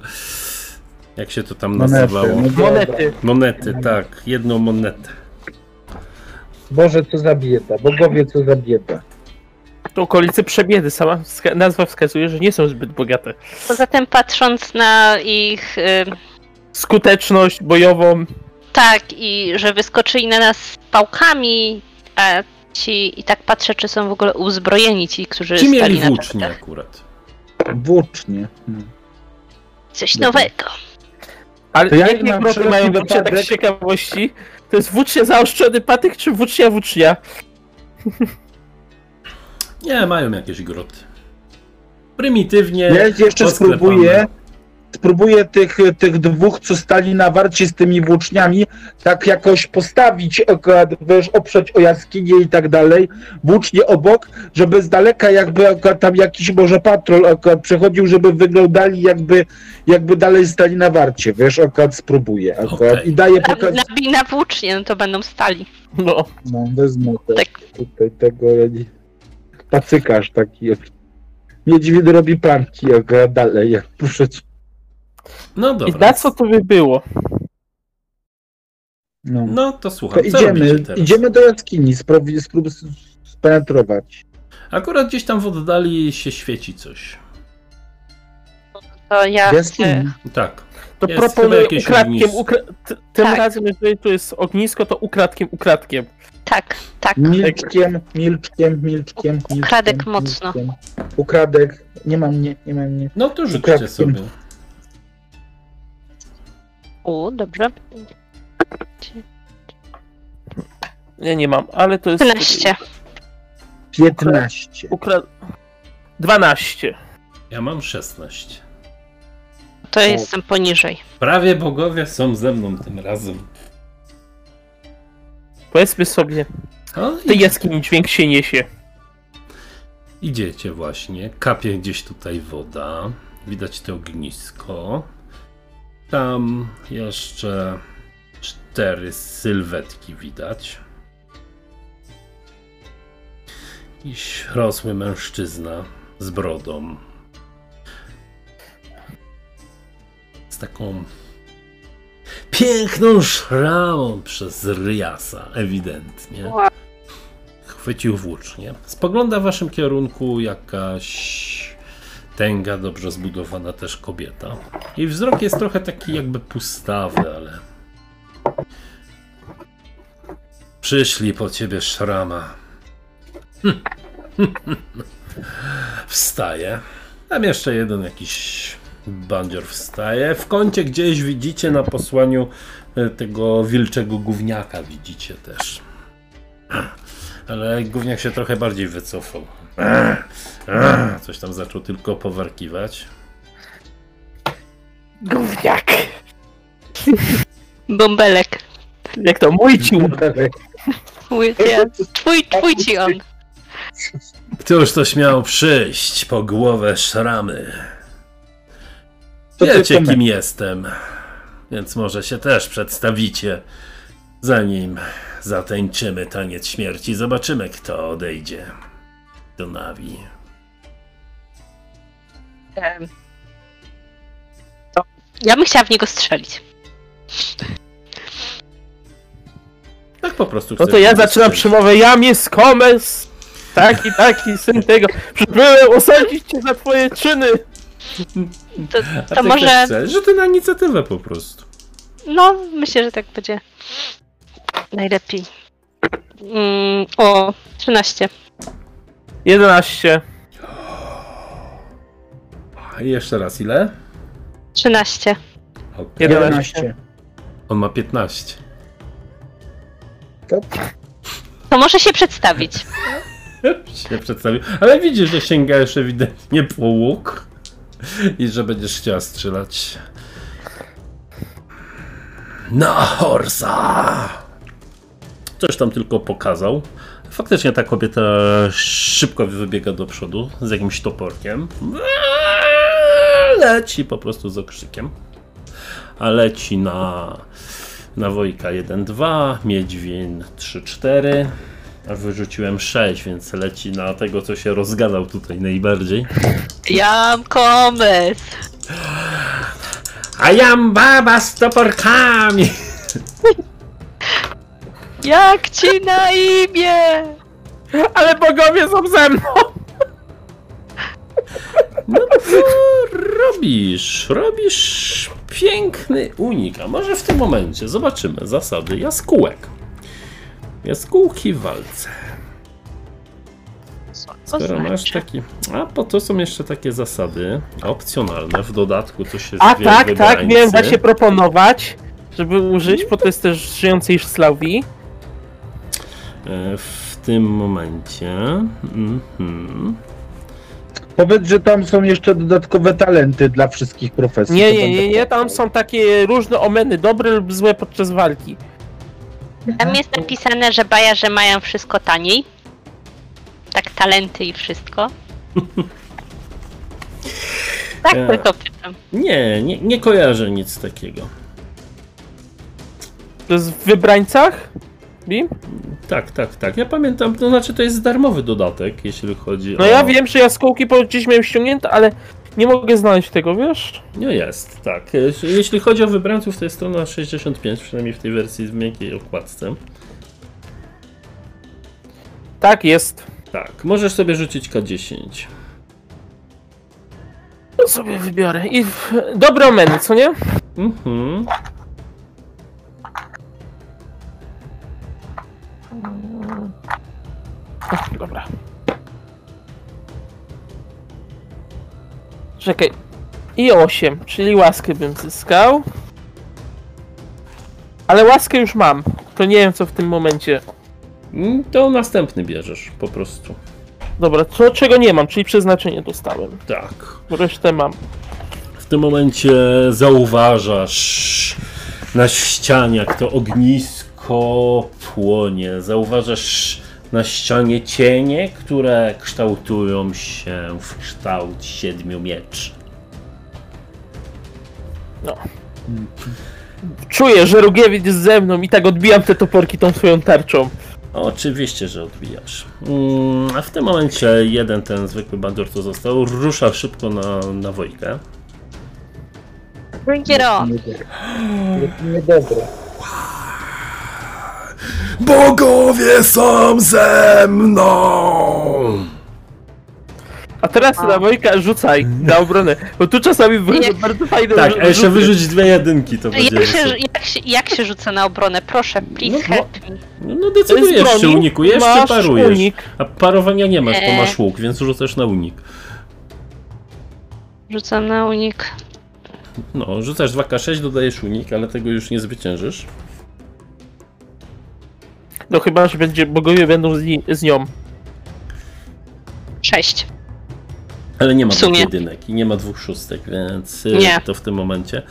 Jak się to tam Monety, nazywało? no. Monety. Monety, tak, jedną monetę. Boże, co za bieda, bogowie, co za bieda. To okolice przebiedy, sama wska- nazwa wskazuje, że nie są zbyt bogate. Poza tym patrząc na ich... Skuteczność bojową. tak, i że wyskoczyli na nas z pałkami, a ci... I tak patrzę, czy są w ogóle uzbrojeni ci, którzy Ci mieli stali na włócznie akurat. Włócznie. Hmm. Coś Dobra. nowego. Ale To ja jakie mam groty wszelki mają wrócie tak wypadek- z ciekawości? To jest włócznia zaostrzony patyk, czy włócznia włócznia? Nie, mają jakieś groty. Prymitywnie. Ja jeszcze posklepane. spróbuję. Spróbuję tych, tych dwóch, co stali na warcie z tymi włóczniami, tak jakoś postawić, akurat, wiesz, oprzeć o jaskinię i tak dalej, włócznie obok, żeby z daleka jakby akurat tam jakiś może patrol akurat przechodził, żeby wyglądali jakby, jakby dalej stali na warcie, wiesz, akurat spróbuję akurat Okej. i daję pokaz... na, na włócznie, no to będą stali. No. No, wezmę te, Tak. tutaj tego pacykarz taki. Niedźwiedź robi planki, jak dalej, jak proszę. No I dobra. na co to by było? No. No to co idziemy, idziemy do jaskini, spróbuj, spróbuj spenetrować. Akurat gdzieś tam w oddali się świeci coś. To ja jaskini. Tak. To Jest proponuję jakieś ukradkiem, ukra... tym Tak. razem jeżeli to jest ognisko, to ukradkiem, ukradkiem. Tak, tak. Milczkiem, milczkiem, milczkiem, milczkiem. Ukradek mocno. milczkiem. Ukradek. Nie mam mnie, nie mam mnie. No to rzućcie Ukradkiem. sobie. U, dobrze. Ja nie mam, ale to jest... 13. 15. Ukra... 12. Ja mam 16. To jestem poniżej. Prawie bogowie są ze mną tym razem. Powiedzmy sobie, O, w tej jaskini dźwięk się niesie. Idziecie właśnie, kapie gdzieś tutaj woda, widać to ognisko. Tam jeszcze cztery sylwetki widać. Jakiś rosły mężczyzna z brodą. Z taką piękną szramą przez ryasa, ewidentnie chwycił włócznie. Spogląda w waszym kierunku jakaś tęga, dobrze zbudowana też kobieta. Jej wzrok jest trochę taki jakby pustawy, ale... Przyszli po ciebie szrama. Wstaje. Tam jeszcze jeden jakiś bandzior wstaje. W kącie gdzieś widzicie na posłaniu e, tego wilczego gówniaka widzicie też. Ale gówniak się trochę bardziej wycofał. Coś tam zaczął tylko powarkiwać. Gówniak. Bąbelek. Jak to mój ci Mój, ja, twój, twój ci on. Któż to śmiał przyjść po głowę szramy? Wiecie, kim jestem, więc może się też przedstawicie. Zanim zatańczymy taniec śmierci, zobaczymy, kto odejdzie do Nawi. Em, To ja bym chciała w niego strzelić. Tak po prostu No to ja zaczynam przemowę. Jam jest Komes. Taki, taki, syn tego. Przybyłem osądzić cię za twoje czyny. To, A to ty może. chcesz, że ty na inicjatywę po prostu. No, myślę, że tak będzie najlepiej. Mm, o, 13. 11. A jeszcze raz, ile? 13. Okej. 11. On ma 15. To To może się przedstawić. się przedstawił. Ale widzisz, że sięgajesz ewidentnie po łuk i że będziesz chciała strzelać. Na horsa! Coś tam tylko pokazał. Faktycznie ta kobieta szybko wybiega do przodu z jakimś toporkiem. Leci po prostu z okrzykiem. A leci na, na Wojka 1-2, Miedźwień 3-4. A wyrzuciłem 6, więc leci na tego, co się rozgadał tutaj najbardziej. Jam komes. A jam baba z toporkami! Jak ci na imię? Ale bogowie są ze mną. No to robisz, robisz piękny unik. A może w tym momencie zobaczymy zasady jaskółek. Jaskółki w walce. Co Skoro masz znaczy? taki. A po to są jeszcze takie zasady opcjonalne. W dodatku to się A tak, tak, miałem właśnie proponować, żeby użyć, bo to jest też żyjącej Slawii. E, W tym momencie. Mhm. Powiedz, że tam są jeszcze dodatkowe talenty dla wszystkich profesji. Nie, nie, nie, nie, tam są takie różne omeny, dobre lub złe podczas walki. Tam jest napisane, że bajarze mają wszystko taniej. Tak, talenty i wszystko. tak, E. tylko pytam. Nie, nie, nie kojarzę nic takiego. To jest w wybrańcach? Tak, tak, tak. Ja pamiętam, to znaczy to jest darmowy dodatek, jeśli chodzi No o... ja wiem, że jaskółki po gdzieś miałem ściągnięte, ale nie mogę znaleźć tego, wiesz? No jest, tak. Jeśli chodzi o wybrańców, to jest strona 65, przynajmniej w tej wersji w miękkiej okładce. Tak, jest. Tak, możesz sobie rzucić K10. To sobie wybiorę. I w... dobre omeny, co nie? Mhm. O, dobra. Czekaj. I 8, czyli łaskę bym zyskał. Ale łaskę już mam. To nie wiem co w tym momencie. Mm, To następny bierzesz, po prostu. Dobra, co czego nie mam, czyli przeznaczenie dostałem. Tak. Resztę mam. W tym momencie zauważasz na ścianie, jak to ognisko płonie. Zauważasz na ścianie cienie, które kształtują się w kształt siedmiu mieczy. No. Czuję, że Rugiewicz jest ze mną i tak odbijam te toporki tą swoją tarczą. Oczywiście, że odbijasz. Mm, A w tym momencie jeden ten zwykły bandur, co został, rusza szybko na, na Wojkę. Bring it on. Niedobre. Bogowie są ze mną! A teraz na Wojka rzucaj na obronę, bo tu czasami wychodzą bardzo fajne Tak, a jeszcze rzuty. wyrzuć dwie jedynki, to będzie Jak się, jak, się, jak się rzuca na obronę? Proszę, please No, help me. No, no decydujesz, broni czy unikujesz, czy parujesz. unik. A parowania nie masz, to masz łuk, więc rzucasz na unik. Rzucam na unik. No, rzucasz 2K6, dodajesz unik, ale tego już nie zwyciężysz. No chyba, że będzie, bogowie będą z, ni- z nią. Sześć. Ale nie ma W sumie. dwóch jedynek i nie ma dwóch szóstek, więc y, Nie. to w tym momencie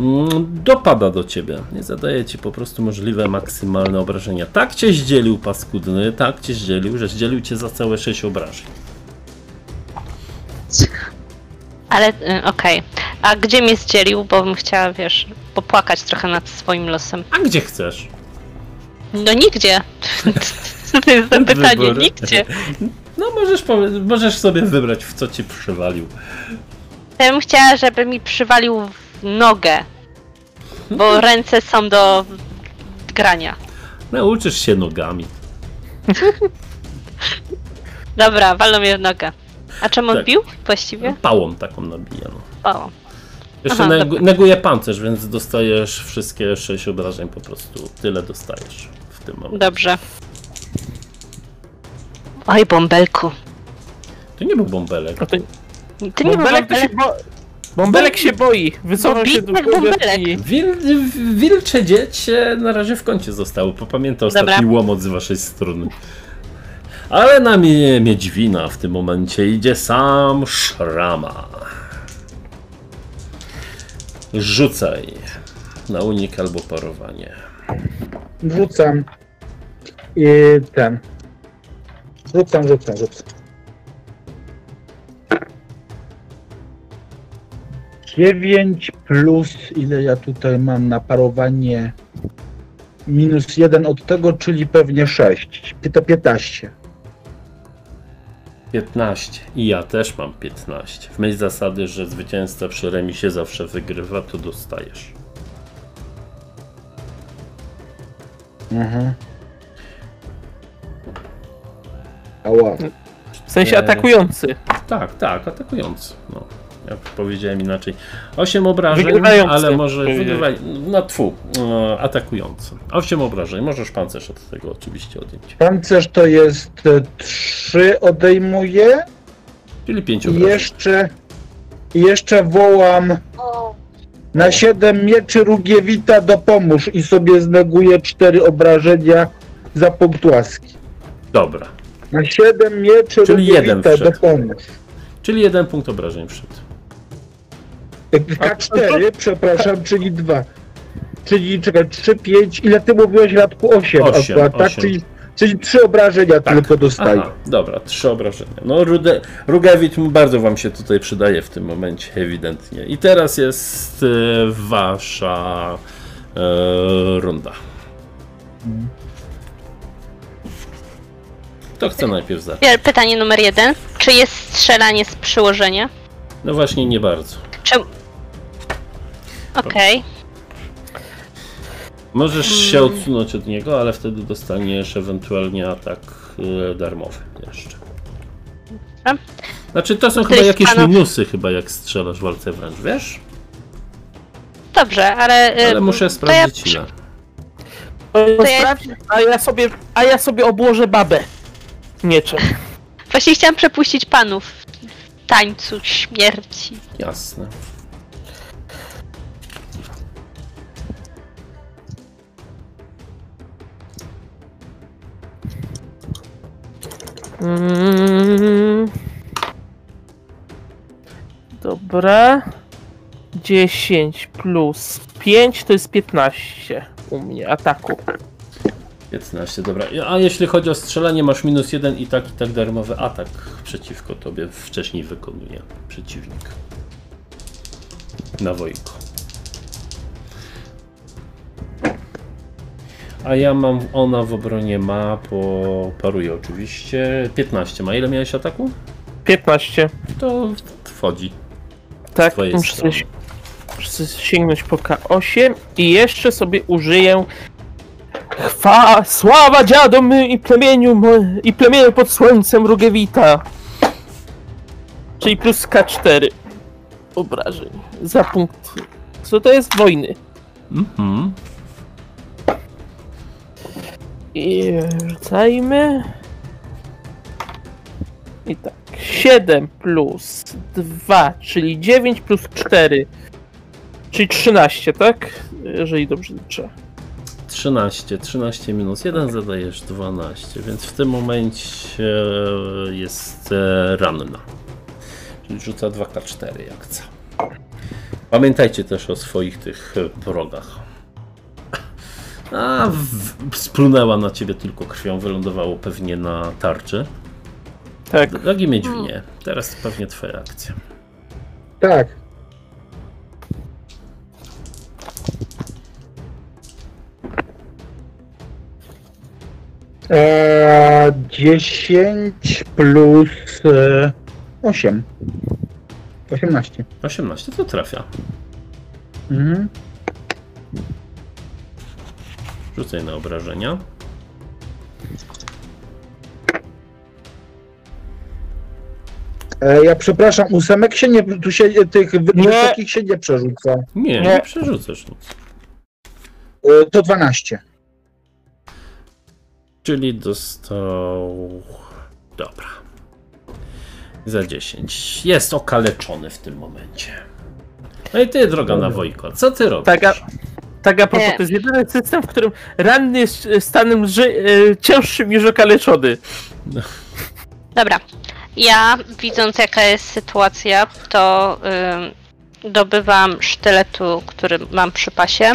mm, dopada do ciebie. Nie zadaje ci po prostu możliwe maksymalne obrażenia. Tak cię zdzielił paskudny, tak cię zdzielił, że zdzielił cię za całe 6 obrażeń. Ale y, okej. A gdzie mnie zdzielił? Bo bym chciała, wiesz, popłakać trochę nad swoim losem. A gdzie chcesz? No nigdzie. to jest to pytanie, nigdzie. No możesz, możesz sobie wybrać, w co ci przywalił. Ja bym chciała, żeby mi przywalił w nogę. Bo ręce są do grania. Nauczysz się nogami. Dobra, walą mnie w nogę. A czemu Tak. bił właściwie? Pałą taką nabijano. O, Jeszcze Aha, neg- neguje pancerz, więc dostajesz wszystkie 6 obrażeń po prostu. Tyle dostajesz tym momencie. dobrze. Oj, bąbelku. To nie był bąbelek. No to, Ty nie bąbelek, to się bąbelek. bo... Bąbelek się boi. Wycofał się do Bąbelek. Wil, wilcze dziecię na razie w kącie zostało. Popamięta ostatni Dobra. łomot z waszej strony. Ale na mnie Miedźwina w tym momencie idzie sam Szrama. Rzucaj na unik albo parowanie. Rzucam. I ten. Rzucam, rzucam, rzucam. Dziewięć plus ile ja tutaj mam na parowanie? Minus jeden od tego, czyli pewnie sześć. To 15. 15. I ja też mam 15. W myśl zasady, że zwycięzca przy remisie zawsze wygrywa, to dostajesz. Mhm. Ała. W sensie Eee. atakujący. Tak, tak, atakujący. No, ja powiedziałem inaczej. 8 obrażeń, Wygrywający, ale może wygrywaj. No tfu, e, atakujący. 8 obrażeń, możesz pancerz od tego oczywiście odjąć. Pancerz to jest 3 odejmuję. Czyli 5 I obrażeń. jeszcze, i jeszcze wołam na 7 mieczy Rugiewita dopomóż i sobie zneguję 4 obrażenia za punkt łaski. Dobra. Na 7 mieczy Czyli jeden wszedł. Czyli jeden punkt obrażeń wszedł. K4, przepraszam, czyli 2. Czyli czekaj, 3, 5, ile ty mówiłeś Radku? 8 Osiem, akurat, tak? osiem. Czyli, czyli 3 obrażenia tylko dostaję. Aha, dobra, trzy obrażenia. No, Rude, Rugewit bardzo wam się tutaj przydaje w tym momencie, ewidentnie. I teraz jest e, wasza e, runda. Kto chce najpierw zacząć? Pytanie numer jeden. Czy jest strzelanie z przyłożenia? No właśnie, nie bardzo. Czy... Okej. Możesz się odsunąć od niego, ale wtedy dostaniesz ewentualnie atak e, darmowy jeszcze. Znaczy, to są chyba jakieś panów- minusy, chyba jak strzelasz w walce wręcz, wiesz? Dobrze, ale... y, Ale muszę ja sprawdzić przy- ile. To ja- a ja sobie, a ja sobie obłożę babę. Mieczem. Właśnie chciałam przepuścić panów w tańcu śmierci. Jasne. Mm. Dobra. 10 plus 5 to jest 15 u mnie ataku. 15, dobra. A jeśli chodzi o strzelanie, masz minus jeden i tak i tak darmowy atak przeciwko tobie wcześniej wykonuje przeciwnik. Na wojko. A ja mam, ona w obronie ma, po paruje oczywiście. 15 ma. Ile miałeś ataku? 15. To wchodzi. Tak, muszę muszę sięgnąć po K8 i jeszcze sobie użyję Chwa, sława dziadom i plemieniu i plemieniu pod słońcem Rugiewita. Czyli plus K4 obrażeń za punkt. Co to jest wojny? Mhm. I rzucajmy. I tak. 7 plus 2, czyli 9 plus 4. Czyli 13, tak? Jeżeli dobrze liczę. 13, 13 minus 1 zadajesz 12, więc w tym momencie jest e, ranna. Czyli rzuca 2K4 jak chce. Pamiętajcie też o swoich tych e, wrogach. A, w, splunęła na ciebie tylko krwią, wylądowało pewnie na tarczy. Tak. Drogi Miedźwinie, teraz pewnie twoja akcja. Tak. Eee, 10 plus e, 8. 18. 18 to trafia. Mhm. Rzucaj na obrażenia. E, ja przepraszam, ósemek się nie, tu się tych wy- Nie. wysokich się nie przerzuca. Nie, nie, Nie. przerzucasz nic. E, to 12. Czyli dostał. Dobra. Za 10. Jest okaleczony w tym momencie. No i ty, droga na Wojko, co ty robisz? Tak, a, tak a propos, to jest jedyny system, w którym ranny jest e, stanem ży- e, cięższym niż okaleczony. Dobra. Ja, widząc jaka jest sytuacja, to ym, dobywam sztyletu, który mam przy pasie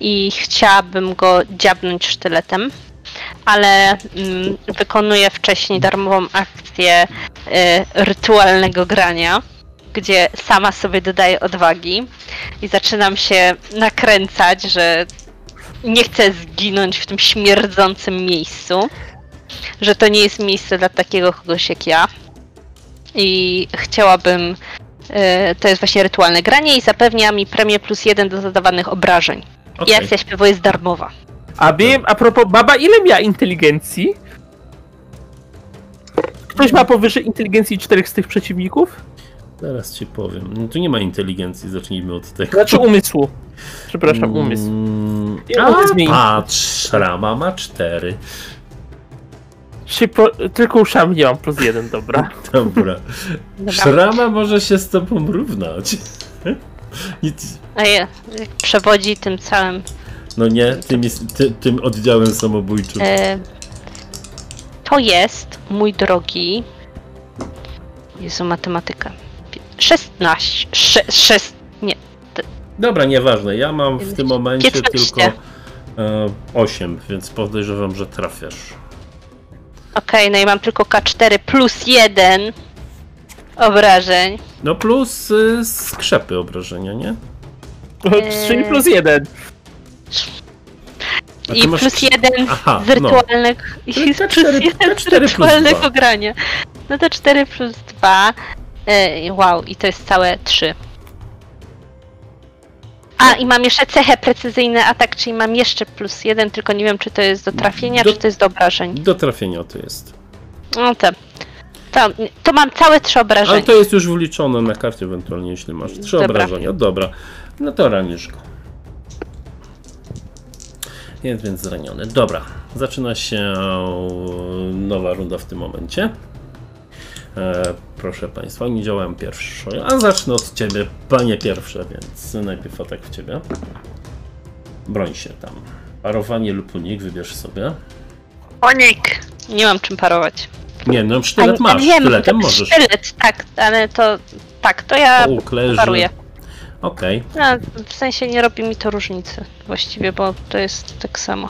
i chciałabym go dziabnąć sztyletem, ale ym, wykonuję wcześniej darmową akcję y, rytualnego grania, gdzie sama sobie dodaję odwagi i zaczynam się nakręcać, że nie chcę zginąć w tym śmierdzącym miejscu że to nie jest miejsce dla takiego kogoś jak ja. I chciałabym. e, To jest właśnie rytualne granie i zapewnia mi premię plus jeden do zadawanych obrażeń. Okej. I akcja śpiewu jest darmowa. A wiem, a propos, baba, ile miała inteligencji? Ktoś ma powyżej inteligencji czterech z tych przeciwników? Zaraz ci powiem. No, tu nie ma inteligencji, zacznijmy od tego. Znaczy umysłu. Przepraszam, umysł. Mm, A, patrz, Rama ma 4. Się po, tylko uszami nie mam plus jeden, dobra. Dobra. Dobra. Szrama może się z tobą równać. Nic. A je, przewodzi tym całym. No nie, tym, jest, ty, tym oddziałem samobójczym. E, to jest, mój drogi, Jezu, matematyka. 16. 6. Nie. Dobra, nieważne. Ja mam w tym momencie 15. tylko e, 8, więc podejrzewam, że trafiasz. Okej, no i mam tylko K4 plus 1 obrażeń. No plus y, skrzepy obrażenia, nie? 3 plus 1. I plus trzy- 1 Aha, z wirtualnego. I plus K4 1 z K4 plus wirtualnego dwa. grania. No to 4 plus 2. E, wow, i to jest całe 3. A, i mam jeszcze cechę precyzyjny atak, czyli mam jeszcze plus 1, tylko nie wiem, czy to jest do trafienia, Do- czy to jest do obrażeń. Do trafienia to jest. No to, to, to mam całe 3 Ale obrażenia. to jest już wliczone na karcie ewentualnie, jeśli masz trzy Dobra. obrażenia. Dobra, no to ranisz go. Jest więc zraniony. Dobra, zaczyna się nowa runda w tym momencie. E, proszę Państwa, nie działałem pierwszy, a zacznę od Ciebie, Panie pierwsze, więc najpierw atak w Ciebie. Broń się tam. Parowanie lub unik, wybierz sobie. Onik! Nie mam czym parować. Nie, no sztylet A- masz, wiem, sztyletem to możesz. Sztylet, tak, ale to. Tak, to ja Łuk leży. paruję. Okej. No, w sensie nie robi mi to różnicy właściwie, bo to jest tak samo.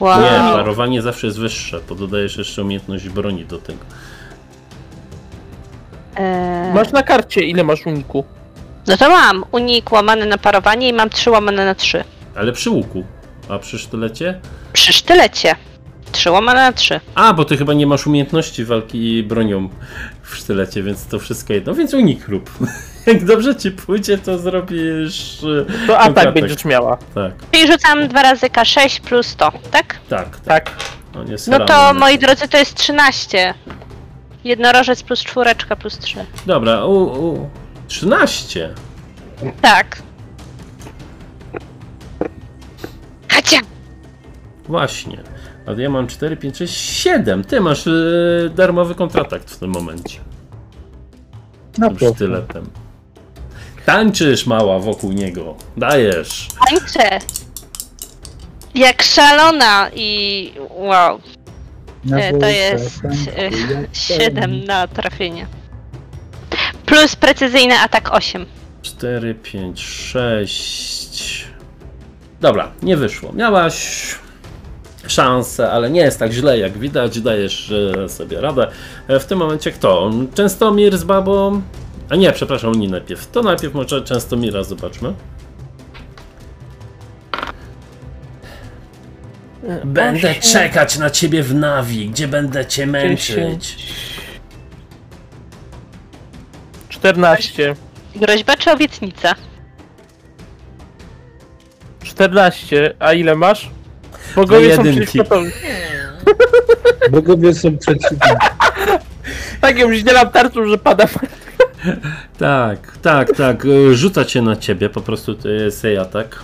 Wow. Nie, parowanie zawsze jest wyższe, bo dodajesz jeszcze umiejętność broni do tego. Eee, Masz na karcie ile masz uniku? No to mam unik łamany na parowanie i mam 3 łamane na 3. Ale przy łuku. A przy sztylecie? Przy sztylecie. 3 łamane na 3. A, bo ty chyba nie masz umiejętności walki bronią w sztylecie, więc to wszystko jedno. Więc unik rób. Jak dobrze ci pójdzie, to zrobisz. e, To atak kontratak. będziesz miała. Tak, Czyli rzucam 2 razy K6 plus 100, tak? tak, tak. Tak. Jest No to moi drodzy to jest 13. Jednorożec plus czwóreczka plus 3. Dobra, u, u. 13. Tak. Hacia! Właśnie. A ja mam 4, 5, 6, 7. Ty masz e, darmowy kontratakt w tym momencie. Na Tym proszę. sztyletem. Tańczysz mała wokół niego. Dajesz. Tańczę! Jak szalona i wow. Na E, to jest tańczy e, jak 7 na trafienie. Plus precyzyjny atak 8. 4, 5, 6. Dobra, nie wyszło. Miałaś szansę, ale nie jest tak źle, jak widać. Dajesz sobie radę. E, W tym momencie kto? Częstomir z babą? A nie, przepraszam, nie najpierw. To najpierw może Częstomira zobaczmy. Będę czekać na ciebie w nawi, gdzie będę cię męczyć. 14. Groźba czy obietnica? 14. A ile masz? Bogowie są jedynki. przeciwko. Bogowie są przeciwni. Tak, ja już dzielam tarczą, że pada. Tak, tak, tak. y, Rzuca cię na ciebie, po prostu to jest jej atak.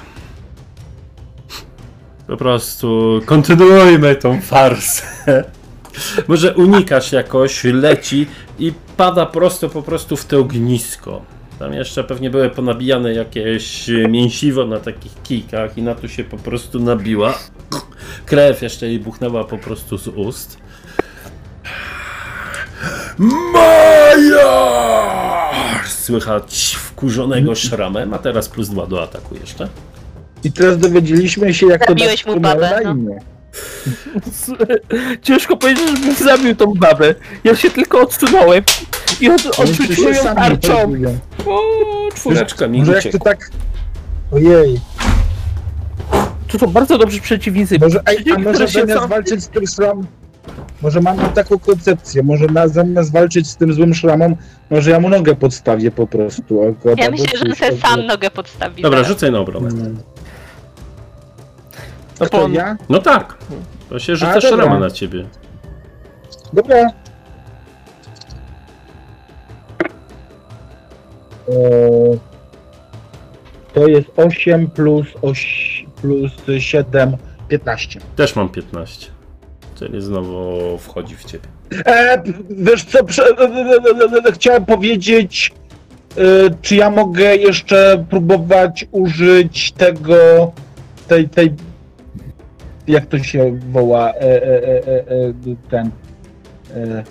Po prostu kontynuujmy tą farsę. Może unikasz jakoś, leci i pada prosto po prostu w to ognisko. Tam jeszcze pewnie były ponabijane jakieś mięsiwo na takich kijkach i na to się po prostu nabiła. Krew jeszcze jej buchnęła po prostu z ust. Maja! Słychać wkurzonego szramem, a teraz plus dwa do ataku jeszcze. I teraz dowiedzieliśmy się, jak Zabiłeś to mu dać babę, na no. Ciężko powiedzieć, żebym zabił tą babę. Ja się tylko odsunąłem i od, odrzuciłem się ją tarczą. O, czwóreczka mi Może jak ty tak... Ojej, To są bardzo dobrzy przeciwnicy. może, ej, a może się walczyć z tym szramem... Może mam taką koncepcję, może na, zamiast walczyć z tym złym szramem, może ja mu nogę podstawię po prostu. Ja albo myślę, że sobie sam nogę podstawi. Dobra, rzucaj na obronę. Mm. No on, ja? No tak. To się rzuca szrama na ciebie. Dobra. Eee, to jest 8 plus 8 plus 7, 15. Też mam 15. Czyli znowu wchodzi w ciebie. E, wiesz co, prze, e, e, e, chciałem powiedzieć, e, czy ja mogę jeszcze próbować użyć tego, tej, tej, jak to się woła, e, e, e, e, e, ten, e,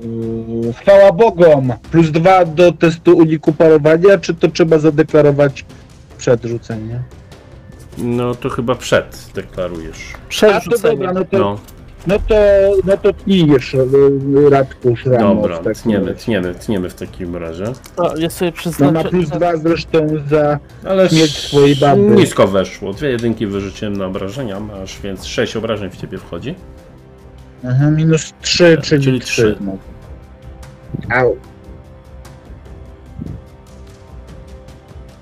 Yy, Chwała Bogom. Plus dwa do testu uniku parowania, czy to trzeba zadeklarować przed rzuceniem? No to chyba przed deklarujesz. A to dobra, no to, No, no to, no to tnijesz yy, Radku szramo. dobra, tniemy, tniemy, tniemy w takim razie. O, ja sobie No przyznaczę. ma plus dwa zresztą za... Ale Śmierć twojej baby. nisko weszło. Dwie jedynki wyrzuciłem na obrażenia, masz więc sześć obrażeń w ciebie wchodzi. Aha, minus trzy, czyli, Czyli trzy. trzy. No. Au.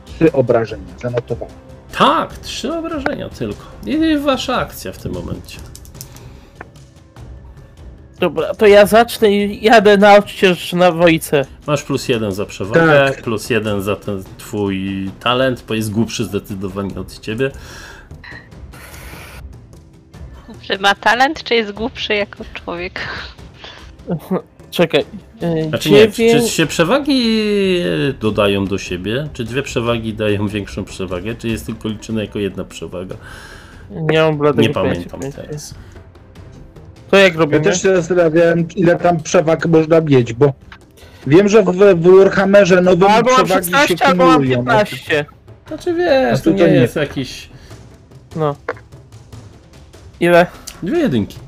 Trzy obrażenia, zanotowałem. Tak, trzy obrażenia tylko. I wasza akcja w tym momencie. Dobra, to ja zacznę i jadę na odcież na Wojce. Masz plus jeden za przewagę, Tak. plus jeden za ten twój talent, bo jest głupszy zdecydowanie od ciebie. Czy ma talent, czy jest głupszy jako człowiek? Czekaj. Yy, Znaczy nie, czy, się przewagi e, dodają do siebie? Czy dwie przewagi dają większą przewagę? Czy jest tylko liczona jako jedna przewaga? Nie mam Nie pamiętam teraz. To jak Ja robimy? też się zastanawiałem, ile tam przewag można mieć, bo wiem, że w, w Warhammerze nowym Albo mam przewagi się 16, albo mam kumulują. 15. Znaczy wiesz, to nie nie. jest jakiś... No. Ile? Dwie jedynki.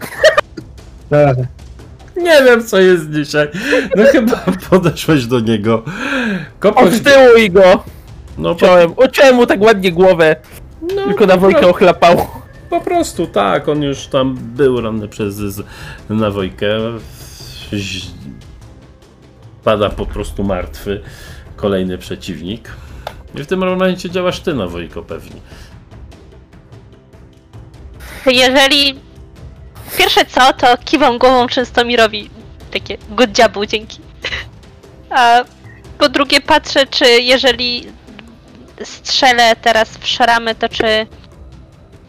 Tak. Nie wiem co jest dzisiaj. No chyba podeszłeś do niego. Kopałeś... Odtyłuj go! No po, Chciałem. Uciąłem mu tak ładnie głowę. no, Tylko na Wojkę ochlapał. Po prostu tak, on już tam był ranny przez z, na Wojkę. Pada po prostu martwy kolejny przeciwnik. I w tym momencie działasz ty na Wojko pewnie. Jeżeli pierwsze co, to kiwam głową Częstomirowi. Takie good jobu, dzięki. A po drugie patrzę, czy jeżeli strzelę teraz w szramę, to czy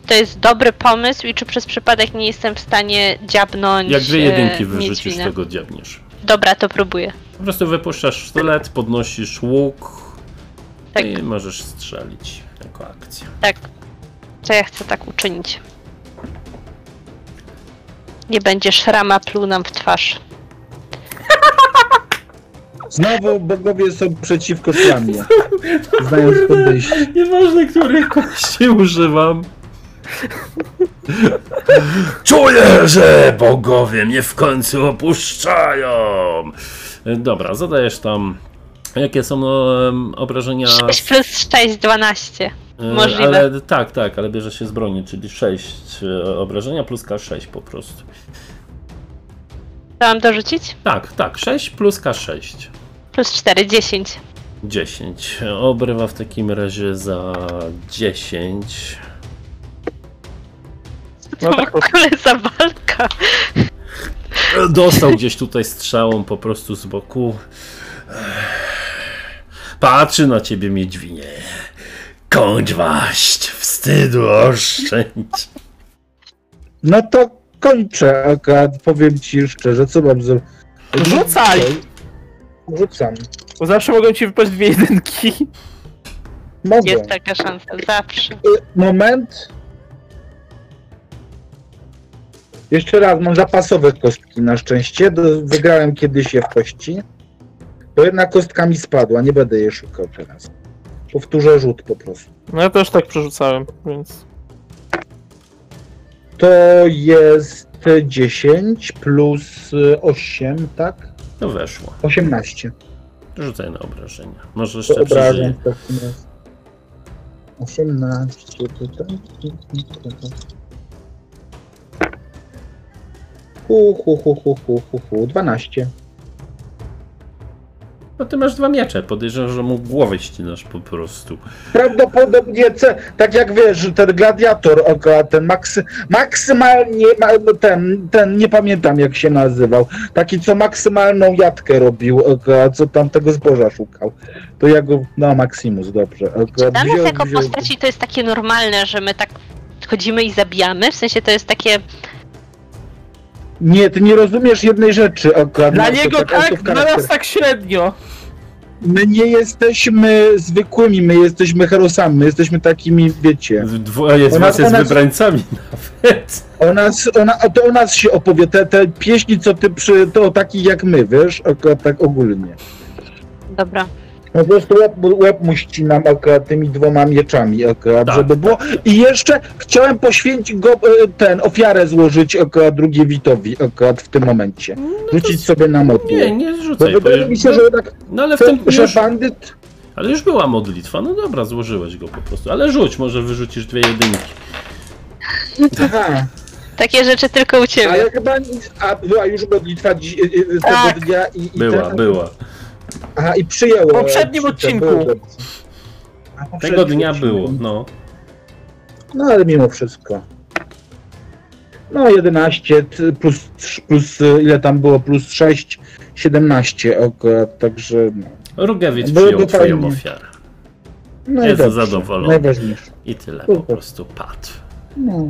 to jest dobry pomysł i czy przez przypadek nie jestem w stanie dziabnąć Jak dwie jedynki e, wyrzucisz, niedźwinę. to go dziabniesz. Dobra, to próbuję. Po prostu wypuszczasz sztylet, podnosisz łuk Tak. i możesz strzelić jako akcja. Tak. To ja chcę tak uczynić. Nie będzie szrama pluł nam w twarz. Znowu bogowie są przeciwko szlamie. Znając podejście. Nieważne, których kości używam. Czuję, że bogowie mnie w końcu opuszczają. Dobra, zadajesz tam. Jakie są em, obrażenia? 6 plus 6, 12. E, możliwe. Ale tak, tak, ale bierze się z broni, czyli 6 obrażenia plus K6 po prostu. Co mam dorzucić? Tak, tak, 6 plus K6. Plus 4, 10. 10. Obrywa w takim razie za 10. To No w tak, ogóle za walka. Dostał gdzieś tutaj strzałą po prostu z boku. Patrzy na ciebie miedźwinie. Kończ waść, wstydu oszczędź. No to kończę akurat, powiem ci szczerze, co mam zrobić. Rzucaj! Rzucam. Bo zawsze mogą ci wypaść dwie jedynki. Mogę. Jest taka szansa, zawsze. Y, Moment. Jeszcze raz, mam zapasowe kostki na szczęście. Do, wygrałem kiedyś je w kości. Bo jedna kostka mi spadła, nie będę jej szukał teraz. Powtórzę rzut po prostu. No ja też tak przerzucałem, więc... To jest 10 plus y, 8, tak? No weszło. 18. Rzucaj na obrażenia. Może To jeszcze obrażam przeżyje. w takim razie. 18 tutaj. Hu, hu, hu, hu, hu, hu, hu. 12. No ty masz dwa miecze. Podejrzewam, że mu głowę ścinasz po prostu. Prawdopodobnie, ce- tak jak wiesz, ten gladiator, ten maksy, maksymalnie, ma- ten, ten, nie pamiętam jak się nazywał, taki co maksymalną jatkę robił, co tam tego zboża szukał. To ja go, no Maximus, dobrze. Akurat Dla nas jako postaci to jest takie normalne, że my tak chodzimy i zabijamy. W sensie to jest takie. Nie, ty nie rozumiesz jednej rzeczy akurat. Dla niego tak, tak, dla charakter- nas tak średnio. My nie jesteśmy zwykłymi, my jesteśmy herosami, my jesteśmy takimi, wiecie. Dwoje z Ona- was jest ona- wybrańcami nawet. O nas, o, na, to o nas się opowie, te, te pieśni, co ty przy, to o takich jak my, wiesz, akurat tak ogólnie. Dobra. No po prostu łeb, łeb mu ścinam akurat tymi dwoma mieczami akurat, Tak, żeby było. I jeszcze chciałem poświęcić go, e, ten, ofiarę złożyć akurat drugiewitowi akurat w tym momencie. Rzucić sobie na modlę. Nie, nie Bo rzucaj. bo wydaje mi się, że tak, No ale w tym że już, bandyt... Ale już była modlitwa. No dobra, złożyłeś go po prostu. Ale rzuć, może wyrzucisz dwie jedynki. Aha, Takie rzeczy tylko u ciebie. ale chyba nic, a była już modlitwa dzi, e, e, z Tak. tego dnia i, i Była, ten, była. Aha, i przyjęło. W poprzednim odcinku. Tego dnia odcinku. było, no. No ale mimo wszystko. No 11 t- plus, plus y, ile tam było, plus 6, 17 akurat, także no. Rugewic Byłoby przyjął twoją fajnie. ofiarę. no i Jest dobrze, zadowolony. Najważniejsze. I tyle po prostu padł. No.